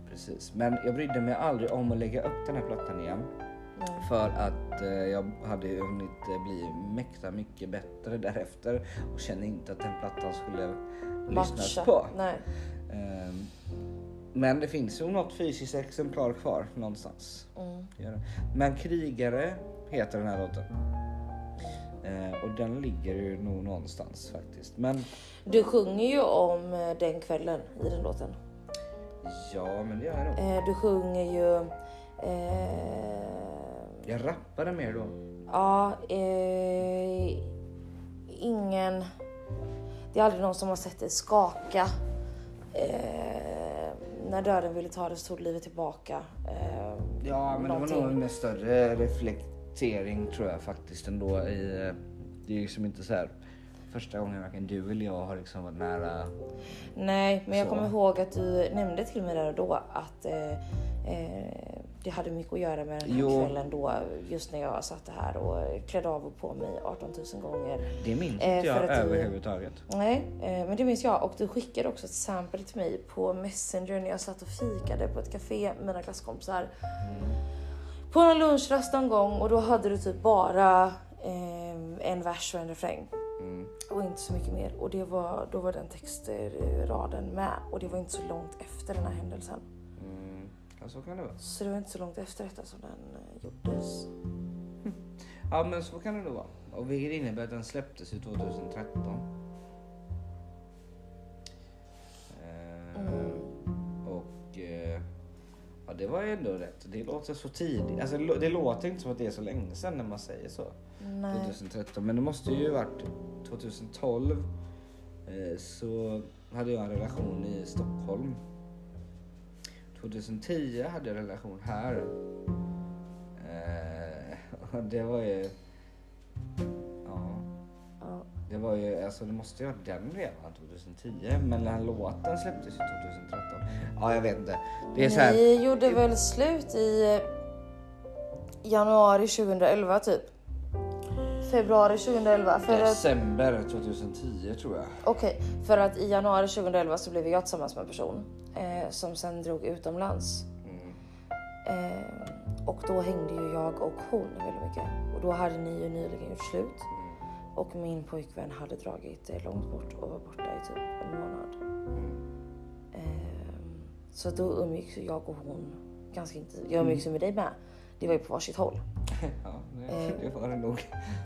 Precis. Men jag brydde mig aldrig om att lägga upp den här plattan igen. För att eh, jag hade hunnit eh, bli mäkta mycket bättre därefter och kände inte att den plattan skulle lyssnas Matcha. på. Nej. Ehm, men det finns ju något fysiskt exemplar kvar någonstans. Mm. Men Krigare heter den här låten. Eh, och den ligger ju nog någonstans faktiskt. Men Du sjunger ju om eh, den kvällen i den låten. ja, men det gör jag nog. Eh, du sjunger ju... Eh, Jag rappade mer då. ja, eh, ingen... Det är aldrig någon som har sett dig skaka. Eh, när döden ville ta det så tog livet tillbaka. Ja, men det var någonting. nog med större reflektering tror jag faktiskt ändå. I, eh, det är ju liksom inte så här första gången varken du eller jag har liksom varit nära. Nej, men jag Så. kommer ihåg att du nämnde till mig där och då att eh, eh, det hade mycket att göra med den här Jo. kvällen då, just när jag satt här och klädde av och på mig 18 000 gånger. Det minns Eh, inte jag för att du- överhuvudtaget. Nej, eh, men det minns jag. Och du skickade också ett sample till mig på Messenger när jag satt och fikade på ett café med mina klasskompisar. På en lunchrast någon gång och då hade du typ bara eh, en vers och en refräng. Mm. Och inte så mycket mer. Och det var, då var den textraden med. Och det var inte så långt efter den här händelsen. Mm. Ja, så kan det vara. Så det var inte så långt efter detta som den eh, gjordes. Ja, men så kan det nog vara. Och vilket innebär att den släpptes ju 2013. Ja, det var ju ändå rätt. Det låter så tidigt. Alltså, det lå- det låter inte som att det är så länge sedan när man säger så. Nej. 2013. Men det måste ju varit 2012. Eh, så hade jag en relation i Stockholm. 2010 hade jag en relation här. Eh, och det var ju... Det var ju, alltså det måste ju ha varit den redan 2010. Men den här låten släpptes ju 2013. Ja, jag vet inte. Det är så här. Ni gjorde väl slut i eh, januari 2011 typ? Februari 2011. För December 2010 tror jag. Okej, för att i januari 2011 så blev jag tillsammans med en person eh, som sen drog utomlands. Mm. Eh, och då hängde ju jag och hon väldigt mycket. Och då hade ni ju nyligen gjort slut. Och min pojkvän hade dragit långt bort och var borta i typ en månad. Eh, så då umgicks jag och hon ganska intensivt. Jag umgicks ju med dig med. Det var ju på varsitt håll. Ja, det, det var det nog.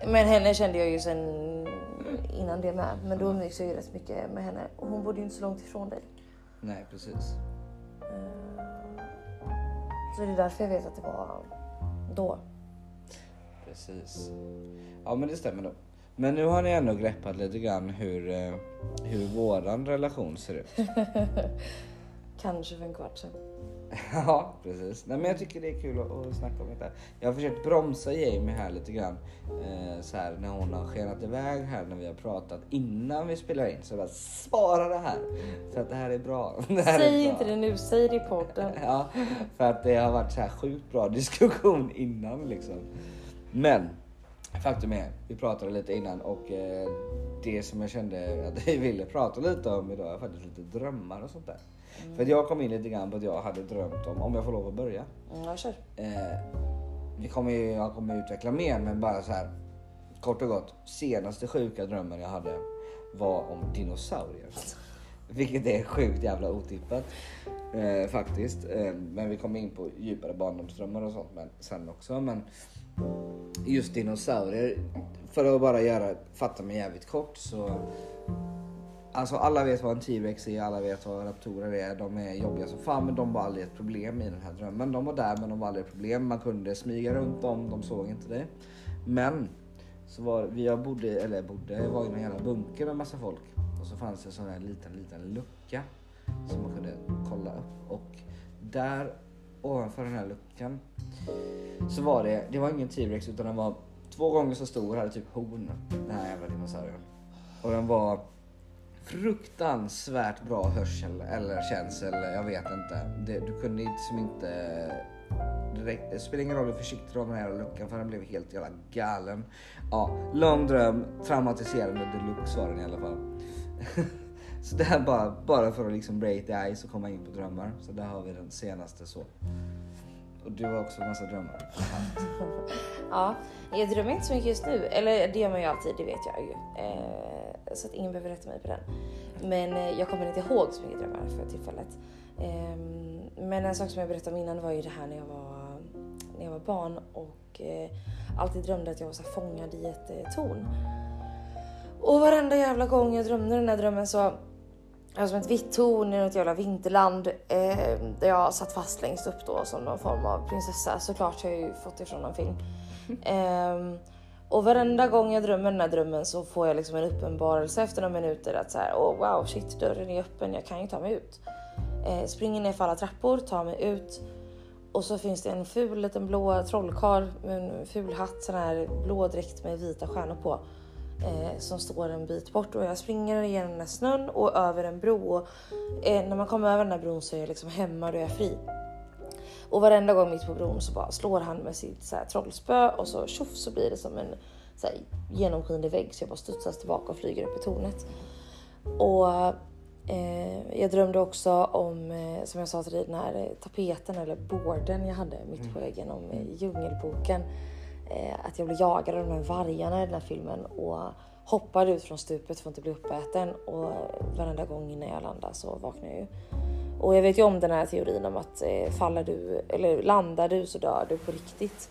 Men henne kände jag ju sen innan det med. Men då umgicks jag ju rätt mycket med henne. Och hon bodde ju inte så långt ifrån dig. Nej, precis. Eh, Så det är därför jag vet att det var då. Precis. Ja, men det stämmer nog. Men nu har ni ändå greppat lite grann hur, eh, hur våran relation ser ut. Kanske för en kvart sedan. ja, precis. Nej, men jag tycker det är kul att, att snacka om det. Jag har försökt bromsa Jamie här lite grann. Eh, så här när hon har skenat iväg här när vi har pratat innan vi spelar in. Så jag bara spara det här. För att det här är bra. Det här är Säg bra. inte det nu, säg det i podden. Ja, för att det har varit så här sjukt bra diskussion innan liksom. Men faktum är, vi pratade lite innan och eh, det som jag kände att vi ville prata lite om idag är faktiskt lite drömmar och sånt där. För att jag kom in lite grann på att jag hade drömt om, om jag får lov att börja. Mm, jag kör. Eh, vi kommer ju, jag kommer utveckla mer men bara så här kort och gott. Senaste sjuka drömmen jag hade var om dinosaurier. Vilket är sjukt jävla otippat eh, faktiskt. Eh, men vi kommer in på djupare barndomsdrömmar och sånt men, sen också. Men just dinosaurier, för att bara göra, fatta mig jävligt kort så Alltså alla vet vad en T-Rex är, alla vet vad raptorer är. De är jobbiga som fan men de var aldrig ett problem i den här drömmen. De var där men de var aldrig ett problem. Man kunde smyga runt dem, de såg inte dig. Men så var vi jag bodde, eller bodde, jag var i en jävla bunker med massa folk. Och så fanns det en sån här liten, liten lucka som man kunde kolla upp. Och där ovanför den här luckan så var det, det var ingen T-Rex utan den var två gånger så stor, hade typ horn, den här jävla dinosaurien. Och den var fruktansvärt bra hörsel eller känsel, jag vet inte. Det, du kunde inte inte... Direkt, det spelar ingen roll hur försiktig du var med den här luckan för den blev helt jävla galen. Ja, lång dröm, traumatiserande deluxe var den i alla fall. så det här bara, bara för att liksom break the ice och komma in på drömmar. Så där har vi den senaste så. Och du har också massa drömmar. Ja, jag drömmer inte så mycket just nu. Eller det gör man ju alltid, det vet jag ju. Eh, så att ingen behöver rätta mig på den. Men eh, jag kommer inte ihåg så mycket drömmar för tillfället. Eh, men en sak som jag berättade om innan var ju det här när jag var, när jag var barn och eh, alltid drömde att jag var så fångad i ett eh, torn. Och varenda jävla gång jag drömde den här drömmen så jag som ett vitt torn i något jävla vinterland eh, där jag satt fast längst upp då som någon form av prinsessa. Såklart har jag ju fått det från någon film. Ehm, och varenda gång jag drömmer den här drömmen så får jag liksom en uppenbarelse efter några minuter att så här, oh wow shit dörren är öppen, jag kan ju ta mig ut. Eh, springer ner för alla trappor, tar mig ut och så finns det en ful liten blå trollkarl med en ful hatt, sån här blå dräkt med vita stjärnor på eh, som står en bit bort och jag springer igenom den här snön och över en bro och eh, när man kommer över den här bron så är jag liksom hemma och jag är fri. Och varenda gång mitt på bron så bara slår han med sitt så här, trollspö och så tjoff så blir det som en så här, genomskinlig vägg så jag bara studsas tillbaka och flyger upp i tornet. Och eh, jag drömde också om, eh, som jag sa till dig, den här tapeten eller borden jag hade mitt på väggen om eh, Djungelboken. Eh, att jag blev jagad av de här vargarna i den här filmen och hoppade ut från stupet för att inte bli uppäten och varenda gång innan jag landade så vaknade jag ju. Och jag vet ju om den här teorin om att eh, faller du eller landar du så dör du på riktigt.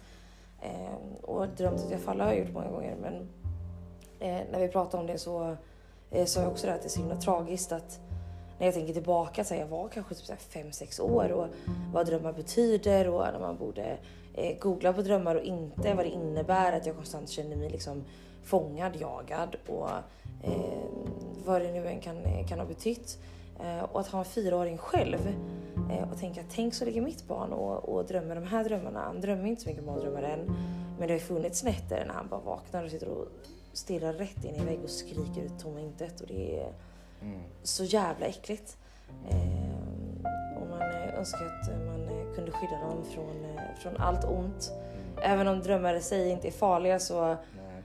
Eh, och drömt att jag faller har jag gjort många gånger men eh, när vi pratar om det så eh, sa jag också det att det är så himla tragiskt att när jag tänker tillbaka så här, jag var kanske typ 5-6 år och vad drömmar betyder och när man borde eh, googla på drömmar och inte vad det innebär att jag konstant känner mig liksom fångad, jagad och eh, vad det nu än kan, kan ha betytt. Eh, och att ha en fyraåring själv eh, och tänka tänk så ligger mitt barn och, och drömmer de här drömmarna. Han drömmer inte så mycket mardrömmar än men det har funnits nätter när han bara vaknar och sitter och stirrar rätt in i vägg och skriker ut tomma intet och det är Mm. så jävla äckligt. Eh, och man eh, önskar att man eh, kunde skydda dem från, eh, från allt ont. Även om drömmar i sig inte är farliga så Nej.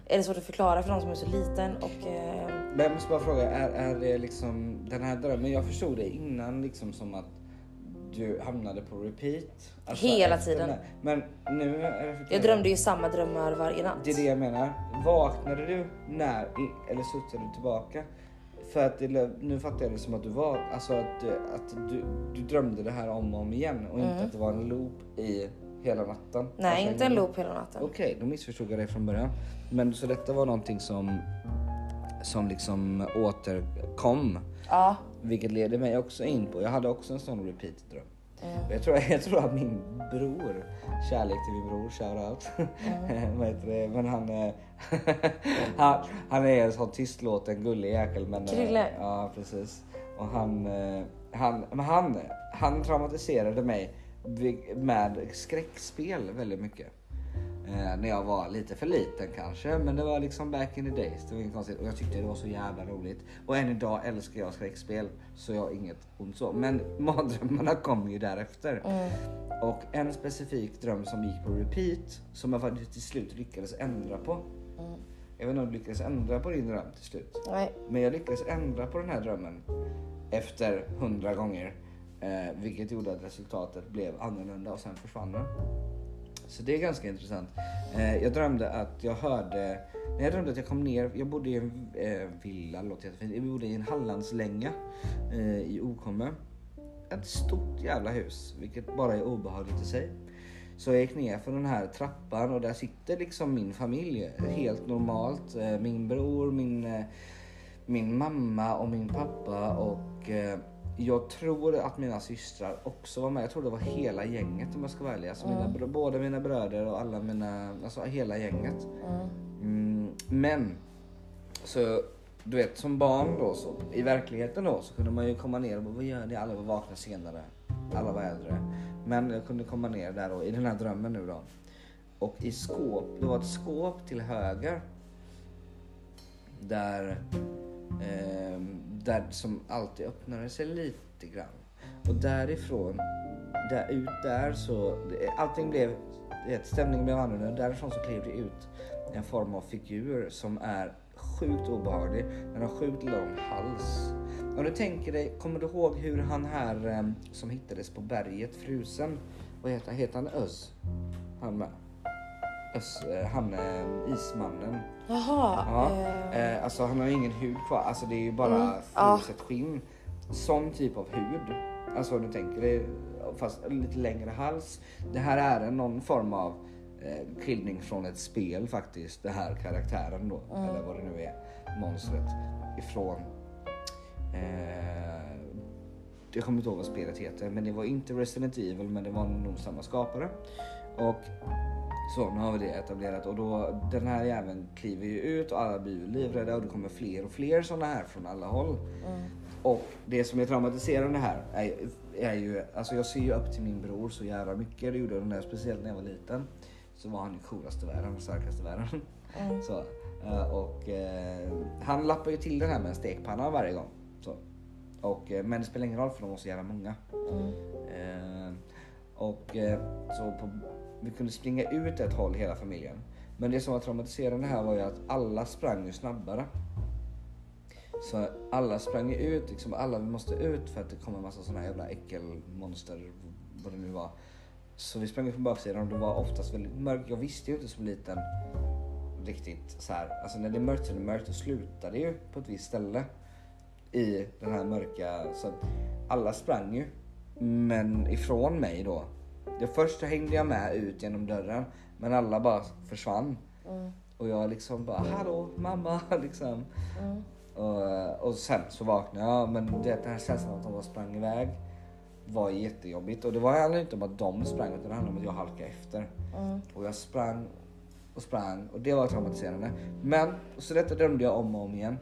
är det svårt att förklara för någon som är så liten och eh, Men jag måste bara fråga, är, är det liksom den här drömmen, jag förstod det innan liksom som att du hamnade på repeat. Alltså Hela tiden. här- Men nu reflekterar jag drömde ju samma drömmar varje natt. Det är det jag menar. Vaknade du när, eller studsade du tillbaka? För att nu fattar jag det som att du var, alltså att, du- att du, du drömde det här om och om igen och inte Mm. att det var en loop i hela natten. Nej, Alltså, inte en loop hela natten. Okej, då missförstod jag det från början. Men så detta var någonting som, som liksom återkom. Ja. Vilket leder mig också in på, jag hade också en sån repeat dröm. Mm. Jag tror, jag tror att min bror, kärlek till min bror, shoutout. Mm. Men han, eh, han, han är en sån tystlåten gullig jäkel. Men, eh, Krille. Ja precis. Och han, han, men han, han traumatiserade mig med skräckspel väldigt mycket. Eh, när jag var lite för liten kanske, men det var liksom back in the days. Det var inget konstigt och jag tyckte det var så jävla roligt. Och än idag älskar jag skräckspel, så jag har inget ont så. Men mardrömmarna kom ju därefter. Mm. Och en specifik dröm som gick på repeat, som jag faktiskt till slut lyckades ändra på. Mm. Jag vet inte om du lyckades ändra på din dröm till slut. Nej. Men jag lyckades ändra på den här drömmen efter hundra gånger. Eh, vilket gjorde att resultatet blev annorlunda och sen försvann den. Så det är ganska intressant. Eh, jag drömde att jag hörde, när jag drömde att jag kom ner, jag bodde i en eh, villa, låter jättefint, jag bodde i en Hallandslänga eh, i Okomme. Ett stort jävla hus, vilket bara är obehagligt i sig. Så jag gick ner för den här trappan och där sitter liksom min familj helt normalt. Eh, Min bror, min, eh, min mamma och min pappa och eh, jag tror att mina systrar också var med. Jag tror det var hela gänget om jag ska vara ärlig. Alltså mina, br- både mina bröder och alla mina, alltså hela gänget. Mm. Mm, men så du vet som barn då så i verkligheten då så kunde man ju komma ner och bara, vad gör ni? Alla var vakna senare. Alla var äldre. Men jag kunde komma ner där då i den här drömmen nu då. Och i skåp, det var ett skåp till höger. Där, ehm, där som alltid öppnade sig lite grann. Och därifrån, där, ut där så, allting blev, vet, stämningen blev annorlunda. Därifrån så klev det ut en form av figur som är sjukt obehaglig. Den har sjukt lång hals. Om du tänker dig, kommer du ihåg hur han här eh, som hittades på berget frusen, vad heter, heter han Özz? Han med? Özz, eh, han eh, ismannen. Jaha. Ja, eh, eh, alltså han har ingen hud kvar, alltså det är ju bara Mm, fruset skinn. Sån typ av hud. Alltså du tänker dig, fast lite längre hals. Det här är någon form av eh, skildring från ett spel faktiskt. Det här karaktären då, Mm. eller vad det nu är, monstret. Ifrån eh, jag kommer inte ihåg vad spelet heter, men det var inte Resident Evil, men det var nog samma skapare. Och så, nu har vi det etablerat och då den här jäveln kliver ju ut och alla blir ju livrädda och det kommer fler och fler sådana här från alla håll. mm. Och det som är traumatiserande här är, är ju, alltså jag ser ju upp till min bror så jävla mycket. Det gjorde jag när, speciellt när jag var liten. Så var han ju coolaste världen, den starkaste världen. Mm. Så, eh, och eh, han lappar ju till den här med en stekpanna varje gång. Så. Och, eh, men det spelar ingen roll för de var så jävla många. Mm. Eh, Och så på, vi kunde springa ut ett håll hela familjen. Men det som var traumatiserande här var ju att alla sprang ju snabbare. Så alla sprang ju ut, liksom alla måste ut för att det kom en massa såna jävla äckelmonster, vad det nu var. Så vi sprang ju på baksidan och det var oftast väldigt mörkt. Jag visste ju inte som liten riktigt så här. Alltså när det är mörkt så är det mörkt och slutar det ju på ett visst ställe i den här mörka. Så alla sprang ju. Men ifrån mig då. Det första hängde jag med ut genom dörren men alla bara försvann. Mm. Och jag liksom bara hallå mamma liksom. Mm. Och, och sen så vaknade jag men det, den här känslan att de bara sprang iväg var jättejobbigt. Och det var heller inte om att de sprang utan det handlade om att jag halkade efter. Mm. Och jag sprang och sprang och det var traumatiserande. Men så detta drömde jag om och om igen.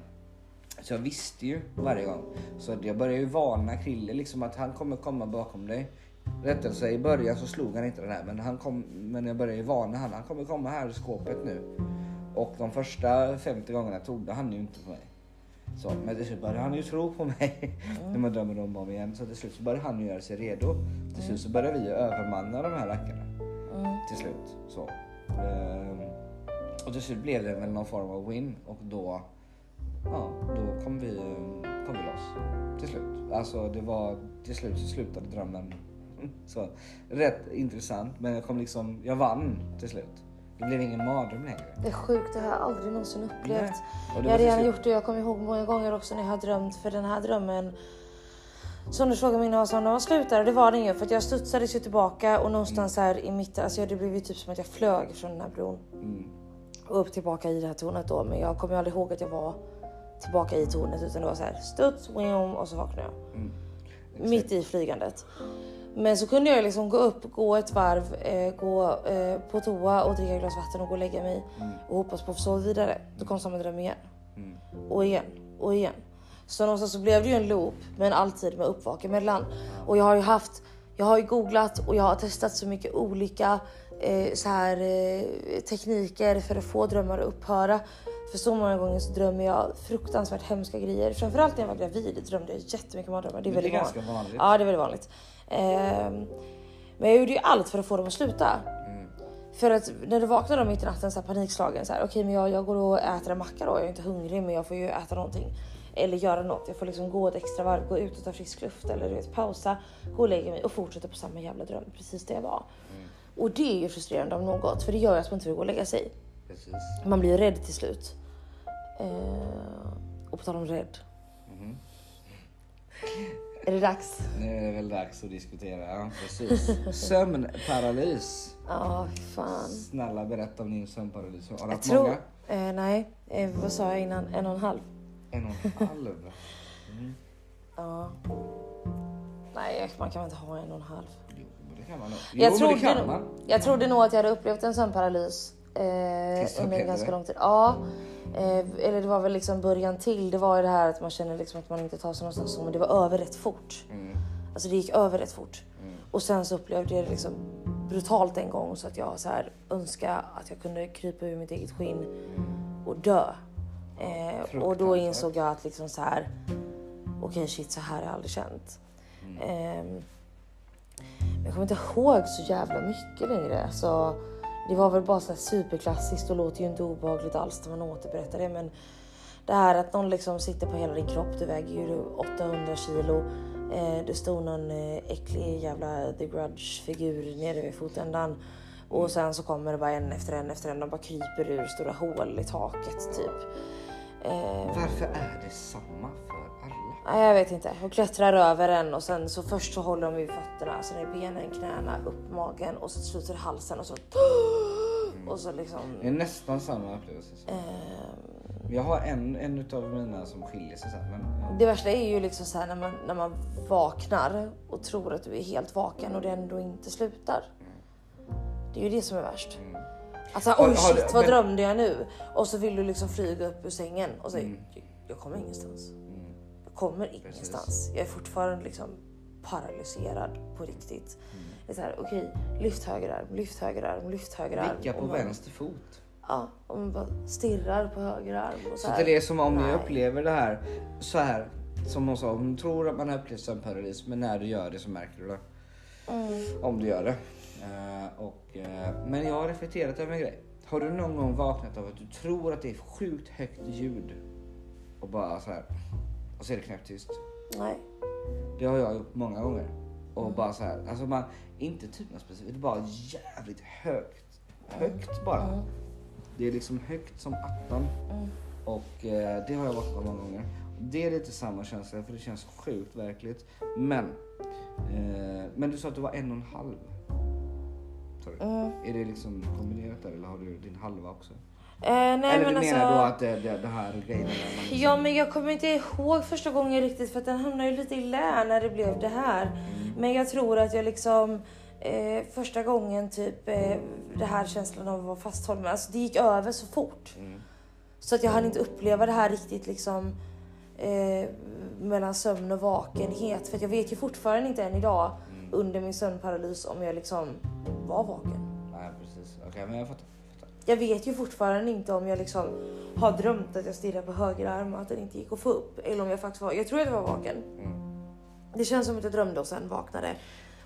Så jag visste ju varje gång. Så jag började ju varna Krille liksom att han kommer komma bakom dig. Rättelse i början så slog han inte den här men, han kom, men jag började ju varna han. Han kommer komma här i skåpet nu. Och de första 50 gångerna trodde han ju inte på mig. Så, men till slut började han ju tro på mig när man drömmer om och om igen. Så till slut så började han ju göra sig redo. Till slut så började vi övermanna de här rackarna. Mm. Till slut. Så. Ehm, och till slut blev det väl någon form av win och då, ja, då kom vi, kom vi loss. Till slut. Alltså det var, till slut så slutade drömmen. Så rätt intressant men jag kom liksom, jag vann till slut. Det blev ingen mardröm längre. Det är sjukt, det har jag aldrig någonsin upplevt. Jag har var redan slut- gjort det, jag kommer ihåg många gånger också när jag har drömt för den här drömmen som du frågade mig innan, som när man slutar, och det var den ju för att jag studsades ju tillbaka och någonstans här i mitten, alltså det blev ju typ som att jag flög från den här bron Mm. och upp tillbaka i det här tornet då. Men jag kommer aldrig ihåg att jag var tillbaka i tornet utan det var så här studs, och så vaknade jag. Mm. Mitt i flygandet. Men så kunde jag liksom gå upp, gå ett varv, eh, gå eh, på toa och dricka ett glas vatten och gå och lägga mig och hoppas på att få sova vidare. Då kom samma dröm igen. Mm. Och igen och igen. Så någonstans så blev det ju en loop men alltid med uppvak emellan. Och jag har ju haft, jag har ju googlat och jag har testat så mycket olika eh, så här, eh, tekniker för att få drömmar att upphöra. För så många gånger så drömmer jag fruktansvärt hemska grejer. Framförallt när jag var gravid drömde jag jättemycket mardrömmar. Det är det är väldigt vanligt. vanligt. Ja, det är väldigt vanligt. Ehm, men jag gjorde ju allt för att få dem att sluta. Mm. För att när du vaknar då mitt i natten så här panikslagen så här, okej men jag, jag går och äter en macka då, jag är inte hungrig men jag får ju äta någonting. Eller göra något, jag får liksom gå ett extra varv, gå ut och ta frisk luft eller du vet, pausa, gå och lägga mig och fortsätta på samma jävla dröm, precis där jag var. Och det är ju frustrerande om något för det gör ju att man inte vill gå och lägga sig. Precis. Man blir ju rädd till slut. Eh, och på tal om rädd. Mhm. Är det dags? Nu är det väl dags att diskutera. Ja, precis. Sömnparalys. Ja, fy fan. Snälla berätta om din sömnparalys. Har du haft tror... många? Eh, nej, eh, vad sa jag innan? En och en halv? En och en halv. Mm. Ja. Nej, man kan väl inte ha en och en halv. Jo, det kan man nog. Jo, Jag trodde, det kan man. jag trodde nog att jag hade upplevt en sömnparalys eh, under ganska lång tid. Ja, eh, eller det var väl liksom början till. Det var ju det här att man känner liksom att man inte tar sig någonstans. Men det var över rätt fort. Mm. Alltså det gick över rätt fort. Mm. Och sen så upplevde jag det liksom brutalt en gång så att jag så här önskade att jag kunde krypa ur mitt eget skinn och dö. Eh, och då insåg jag att liksom så här. Okej shit så här har jag aldrig känt. Mm. Men jag kommer inte ihåg så jävla mycket längre. Så det var väl bara så här superklassiskt och låter ju inte obehagligt alls när man återberättar det. Men det här att någon liksom sitter på hela din kropp, du väger ju 800 kilo. Eh, det stod någon eh, äcklig jävla The Grudge-figur nere vid fotändan. Och sen så kommer det bara en efter en efter en De bara kryper ur stora hål i taket typ. Eh, Varför är det samma för? Nej, jag vet inte. Och klättrar över en och sen så först så håller de vid fötterna, sen är det benen, knäna, upp magen och så slutar det halsen och så... Och så liksom... Det är nästan samma upplevelse. ehm, Jag har en, en utav mina som skiljer sig sen. Men, ja. det värsta är ju liksom så här när man, när man vaknar och tror att du är helt vaken och det ändå inte slutar. Det är ju det som är värst. Mm. Alltså Har- oj har shit vad men- drömde jag nu? Och så vill du liksom flyga upp ur sängen och säger Mm. jag, jag kommer ingenstans. Mm. Kommer ingenstans. Jag är fortfarande liksom paralyserad på riktigt. Mm. Det är så här, okej, lyft höger arm, lyft höger arm, lyft höger arm. Vicka på man- vänster fot. Ja, och man bara stirrar på höger arm. Och så Så här. det är som om ni Nej. upplever det här så här. Som hon sa, hon tror att man har upplevt sömnparalys men när du gör det så märker du det. Mm. Om du gör det. Eh, och, eh, men jag har reflekterat över en grej. Har du någon gång vaknat av att du tror att det är sjukt högt ljud och bara så här och så är det knäpptyst? Nej. Det har jag gjort många gånger. Och bara så här, alltså man, inte typ något specifikt, bara jävligt högt. Högt bara. Mm. Det är liksom högt som attan. Mm. Och eh, det har jag varit på många gånger. Det är lite samma känsla för det känns sjukt verkligt. Men, eh, men du sa att du var en och en halv. Du? Mm. Är det liksom kombinerat där eller har du din halva också? Eh, nej eller men du alltså. menar då att det, det, det här man liksom, Ja men jag kommer inte ihåg första gången riktigt för att den hamnade ju lite i lä när det blev det här. Men jag tror att jag liksom eh, första gången typ eh, det här känslan av att vara fasthållen, alltså det gick över så fort. Mm. Så att jag hann inte uppleva det här riktigt liksom eh, mellan sömn och vakenhet. För jag vet ju fortfarande inte än idag Mm. under min sömnparalys om jag liksom var vaken. Nej precis, okej men jag fattar. Jag vet ju fortfarande inte om jag liksom har drömt att jag stirrar på höger arm och att den inte gick att få upp. Eller om jag faktiskt var, jag tror att jag var vaken. Mm. Det känns som att jag drömde och sen vaknade.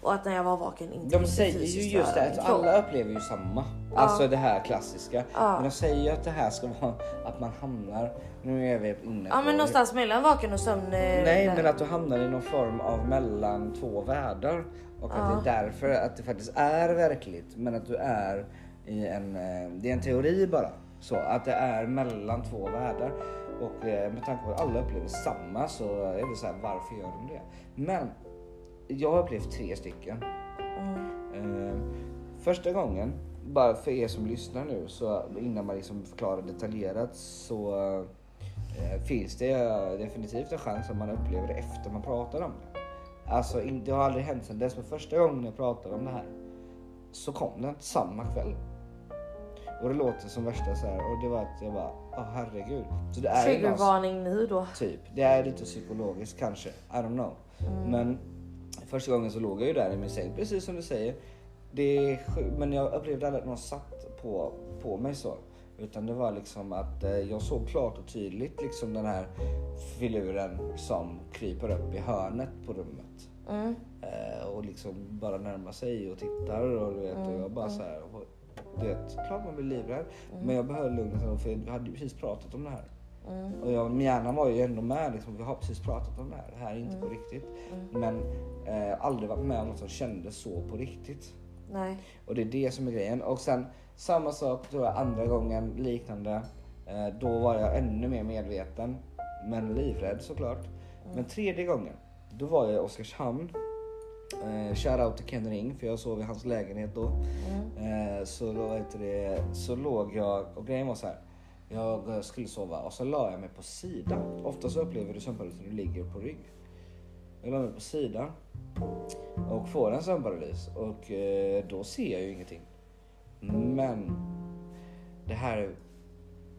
Och att när jag var vaken inte De säger ju just det att alla upplever ju samma. Alltså det här klassiska. Ja. Men de säger ju att det här ska vara att man hamnar, nu är vi inne Ja men någonstans mellan vaken och sömn. eh, Nej men att du hamnar i någon form av mellan två världar. Och att det är därför att det faktiskt är verkligt. Men att du är i en, eh, det är en teori bara. Så att det är mellan två världar. Och eh, med tanke på att alla upplever samma så är det så här, varför gör de det? Men jag har upplevt tre stycken. Mm. Eh, första gången, bara för er som lyssnar nu, så innan man liksom förklarar detaljerat så finns det definitivt en chans att man upplever det efter man pratar om det. Alltså det har aldrig hänt sedan dess, men första gången jag pratade om det här så kom den samma kväll. Och det låter som värsta så här och det var att jag bara, åh herregud. Så det är Triggervarning nu då. Typ. Det är lite psykologiskt kanske. I don't know. Men första gången så låg jag ju där i min säng, precis som du säger. Det är men jag upplevde aldrig att någon satt på, på mig så. Utan det var liksom att eh, jag såg klart och tydligt liksom den här filuren som kryper upp i hörnet på rummet. Mm. Eh, och liksom bara närmar sig och tittar och du vet och jag bara så här. Du vet, klart man blir livrädd. Men jag behöll lugnet för vi hade ju precis pratat om det här. Mm. Och jag, min hjärna var ju ändå med liksom, vi har precis pratat om det här, det här är inte på riktigt. Men eh, aldrig varit med om något som kändes så på riktigt. Nej. Och det är det som är grejen. Och sen samma sak tror jag andra gången liknande. Eh, då var jag ännu mer medveten. Men livrädd såklart. Men tredje gången, då var jag i Oskarshamn. Eh, Shoutout till Ken Ring för jag sov i hans lägenhet då. Eh, så, då du det, så låg jag och grejen var så här. Jag eh, skulle sova och så la jag mig på sidan. Ofta så upplever du sömnparalys när du ligger på rygg. Jag la mig på sidan och får en sömnparalys och eh, då ser jag ju ingenting. Men det här är,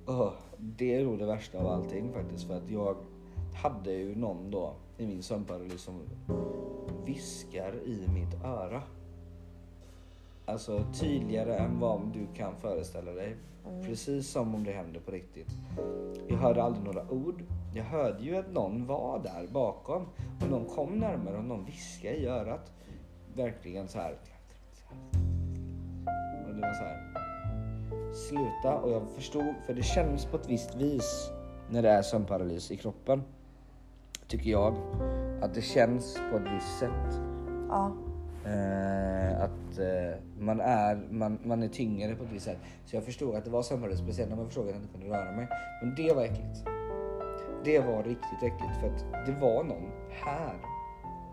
åh, det är nog det värsta av allting faktiskt för att jag hade ju någon då i min sömnparalys som viskar i mitt öra. Alltså tydligare än vad du kan föreställa dig. Precis som om det händer på riktigt. Jag hörde aldrig några ord. Jag hörde ju att någon var där bakom. Och någon kom närmare och någon viskade i örat. Verkligen så här. Och det var så här. Sluta. Och jag förstod, för det känns på ett visst vis när det är sömnparalys i kroppen. Tycker jag. Att det känns på ett visst sätt. Ja. Eh, att eh, man, är, man, man är tyngre på ett visst sätt. Så jag förstod att det var sömnparalys, speciellt när man förstod att jag inte kunde röra mig. Men det var äckligt. Det var riktigt äckligt för att det var någon här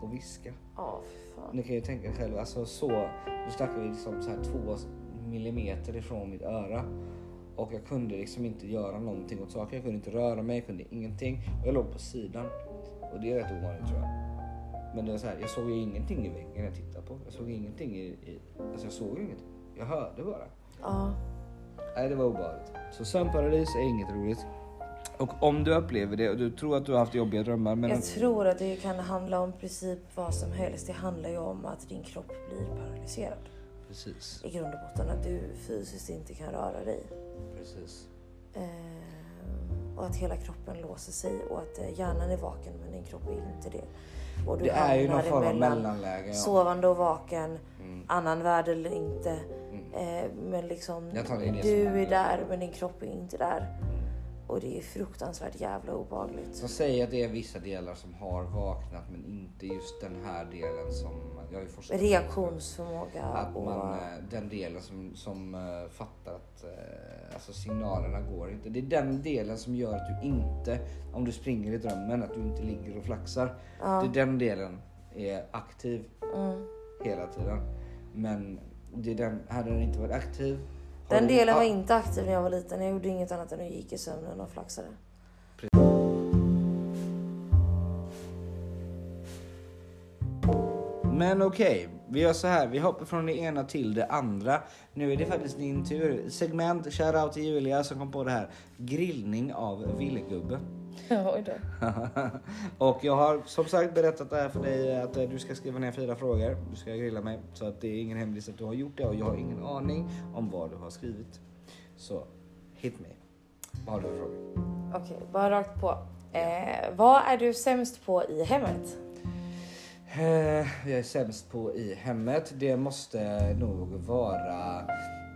och viska. Ja, fy fan. Ni kan ju tänka er själva, alltså så, nu snackar vi liksom så här två millimeter ifrån mitt öra. Och jag kunde liksom inte göra någonting åt saken. Jag kunde inte röra mig, jag kunde ingenting. Och jag låg på sidan. Och det är rätt ovanligt tror jag. Men det var så här, jag såg ju ingenting i väggen jag tittade på. Jag såg ingenting i, i alltså jag såg ingenting. Jag hörde bara. Ja. Nej, det var obehagligt. Så sömnparalys är inget roligt. Och om du upplever det och du tror att du har haft jobbiga drömmar men Jag tror att det kan handla om princip vad som helst. Det handlar ju om att din kropp blir paralyserad. precis, I grund och botten att du fysiskt inte kan röra dig. precis. Eh, och att hela kroppen låser sig och att eh, hjärnan är vaken men din kropp är inte det. Och du Det är ju någon form av mellanläge. Ja. Sovande och vaken, Mm. annan värld eller inte. Eh, men liksom, du är där men din kropp är inte där. Och det är fruktansvärt jävla obehagligt. Som säger att det är vissa delar som har vaknat men inte just den här delen som... Jag har ju Reaktionsförmåga Att och... man, eh, den delen som, som eh, fattar att eh, alltså signalerna går inte. Det är den delen som gör att du inte, om du springer i drömmen, att du inte ligger och flaxar. Det är den delen är aktiv Mm. hela tiden. Men det är den, hade den inte varit aktiv. Den delen var inte aktiv när jag var liten. Jag gjorde inget annat än att gick i sömnen och flaxade. Men okej, vi gör så här. Vi hoppar från det ena till det andra. Nu är det faktiskt din tur. Segment, shoutout till Julia som kom på det här. Grillning av villgubbe. Oj då. och jag har som sagt berättat det här för dig att eh, du ska skriva ner fyra frågor. Du ska grilla mig. Så att det är ingen hemlis att du har gjort det och jag har ingen aning om vad du har skrivit. Så hit me. Vad har du för frågor? Okej, bara rakt på. Eh, vad är du sämst på i hemmet? Eh, jag är sämst på i hemmet. Det måste nog vara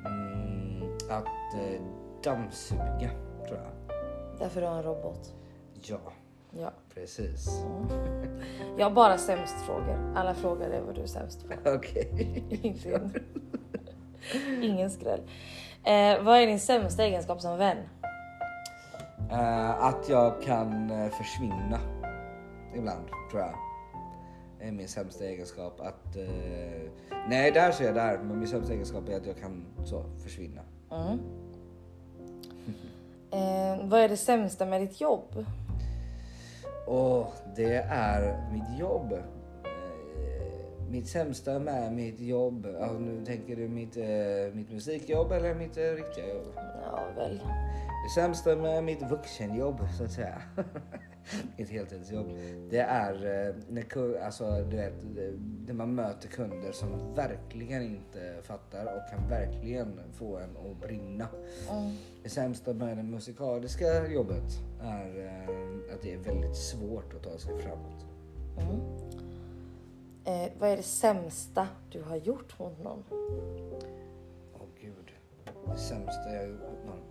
mm, att eh, dammsuga tror jag. Därför du har en robot. Ja, Ja. precis. Jag har bara sämst frågor. Alla frågor är vad du är sämst på. Okej. En. Ingen skräll. Eh, vad är din sämsta egenskap som vän? Eh, att jag kan eh, försvinna ibland tror jag. Det är min sämsta egenskap att... eh, nej, där så är jag där. Men min sämsta egenskap är att jag kan så försvinna. Mm. Eh, vad är det sämsta med ditt jobb? Och det är mitt jobb. Eh, Mitt sämsta med mitt jobb. Alltså, nu tänker du mitt, eh, mitt musikjobb eller mitt eh, riktiga jobb? Ja, väl. Det sämsta med mitt vuxenjobb så att säga. mitt heltidsjobb. Det är eh, när, alltså, du vet, när man möter kunder som verkligen inte fattar och kan verkligen få en att brinna. Mm. Det sämsta med det musikaliska jobbet är eh, att det är väldigt svårt att ta sig framåt. Mm. Eh, vad är det sämsta du har gjort mot någon? Åh gud. Det sämsta jag har gjort mot någon.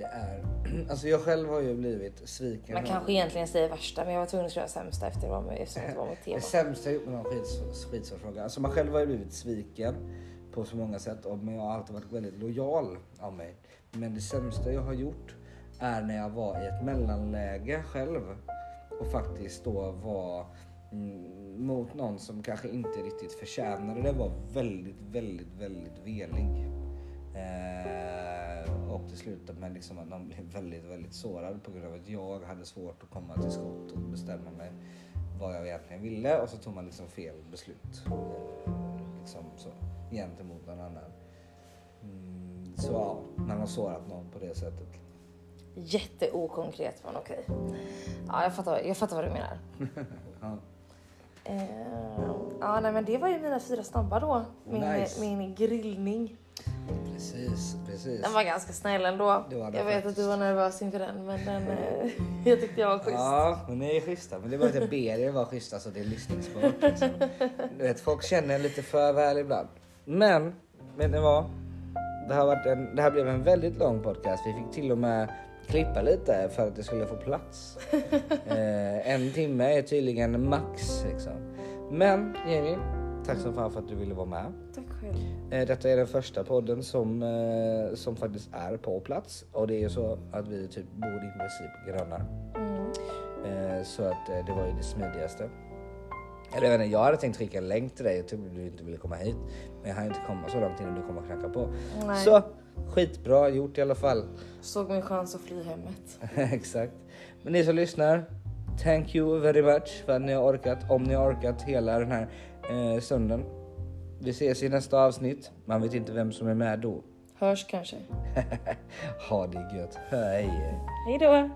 Det är... Alltså jag själv har ju blivit sviken. Man kanske egentligen säger värsta, men jag var tvungen att skriva sämsta efter det var med, eftersom det var mitt tema. Det sämsta jag gjort med någon skits, skitsvår fråga. Alltså man själv har ju blivit sviken på så många sätt. Och, men jag har alltid varit väldigt lojal av mig. Men det sämsta jag har gjort är när jag var i ett mellanläge själv. Och faktiskt då var mm, mot någon som kanske inte riktigt förtjänade det. Var väldigt, väldigt, väldigt velig. Eh, och det slutade med liksom att någon blev väldigt, väldigt sårad på grund av att jag hade svårt att komma till skott och bestämma mig vad jag egentligen ville och så tog man liksom fel beslut. Eh, liksom så, gentemot någon annan. Mm, så ja, man har sårat någon på det sättet. Jätteokonkret men okej. Ja, jag fattar, jag fattar vad du menar. Ja. Eh, ja, nej, men det var ju mina fyra snabba då. Min, Nice. min grillning. Precis, precis. Den var ganska snäll ändå. Det var den jag vet att du var nervös inför den, men den, eh, jag tyckte jag var schysst. Ja, men ni är schyssta. Men det är bara att jag ber er vara schyssta så det är lyssningsbart. Liksom. Du vet, folk känner en lite för väl ibland. Men, vet ni vad? Det här, varit en, det här blev en väldigt lång podcast. Vi fick till och med klippa lite för att det skulle få plats. Eh, en timme är tydligen max. Liksom. Men Jenny, tack så fan för att du ville vara med. Själv. Eh, Detta är den första podden som, eh, som faktiskt är på plats och det är ju så att vi typ bor i princip grannar. Mm. Eh, Så att det var ju det smidigaste. Eller jag, vet inte, jag hade tänkt skicka en länk till dig, jag trodde du inte ville komma hit. Men jag hann inte komma så långt innan du kom och knacka på. Nej. Så skitbra gjort i alla fall. Såg min chans att fly hemmet. Exakt. Men ni som lyssnar, thank you very much för att ni har orkat, om ni har orkat hela den här eh, stunden. Vi ses i nästa avsnitt. Man vet inte vem som är med då. Hörs kanske. ha det gött. Hej. Hej då!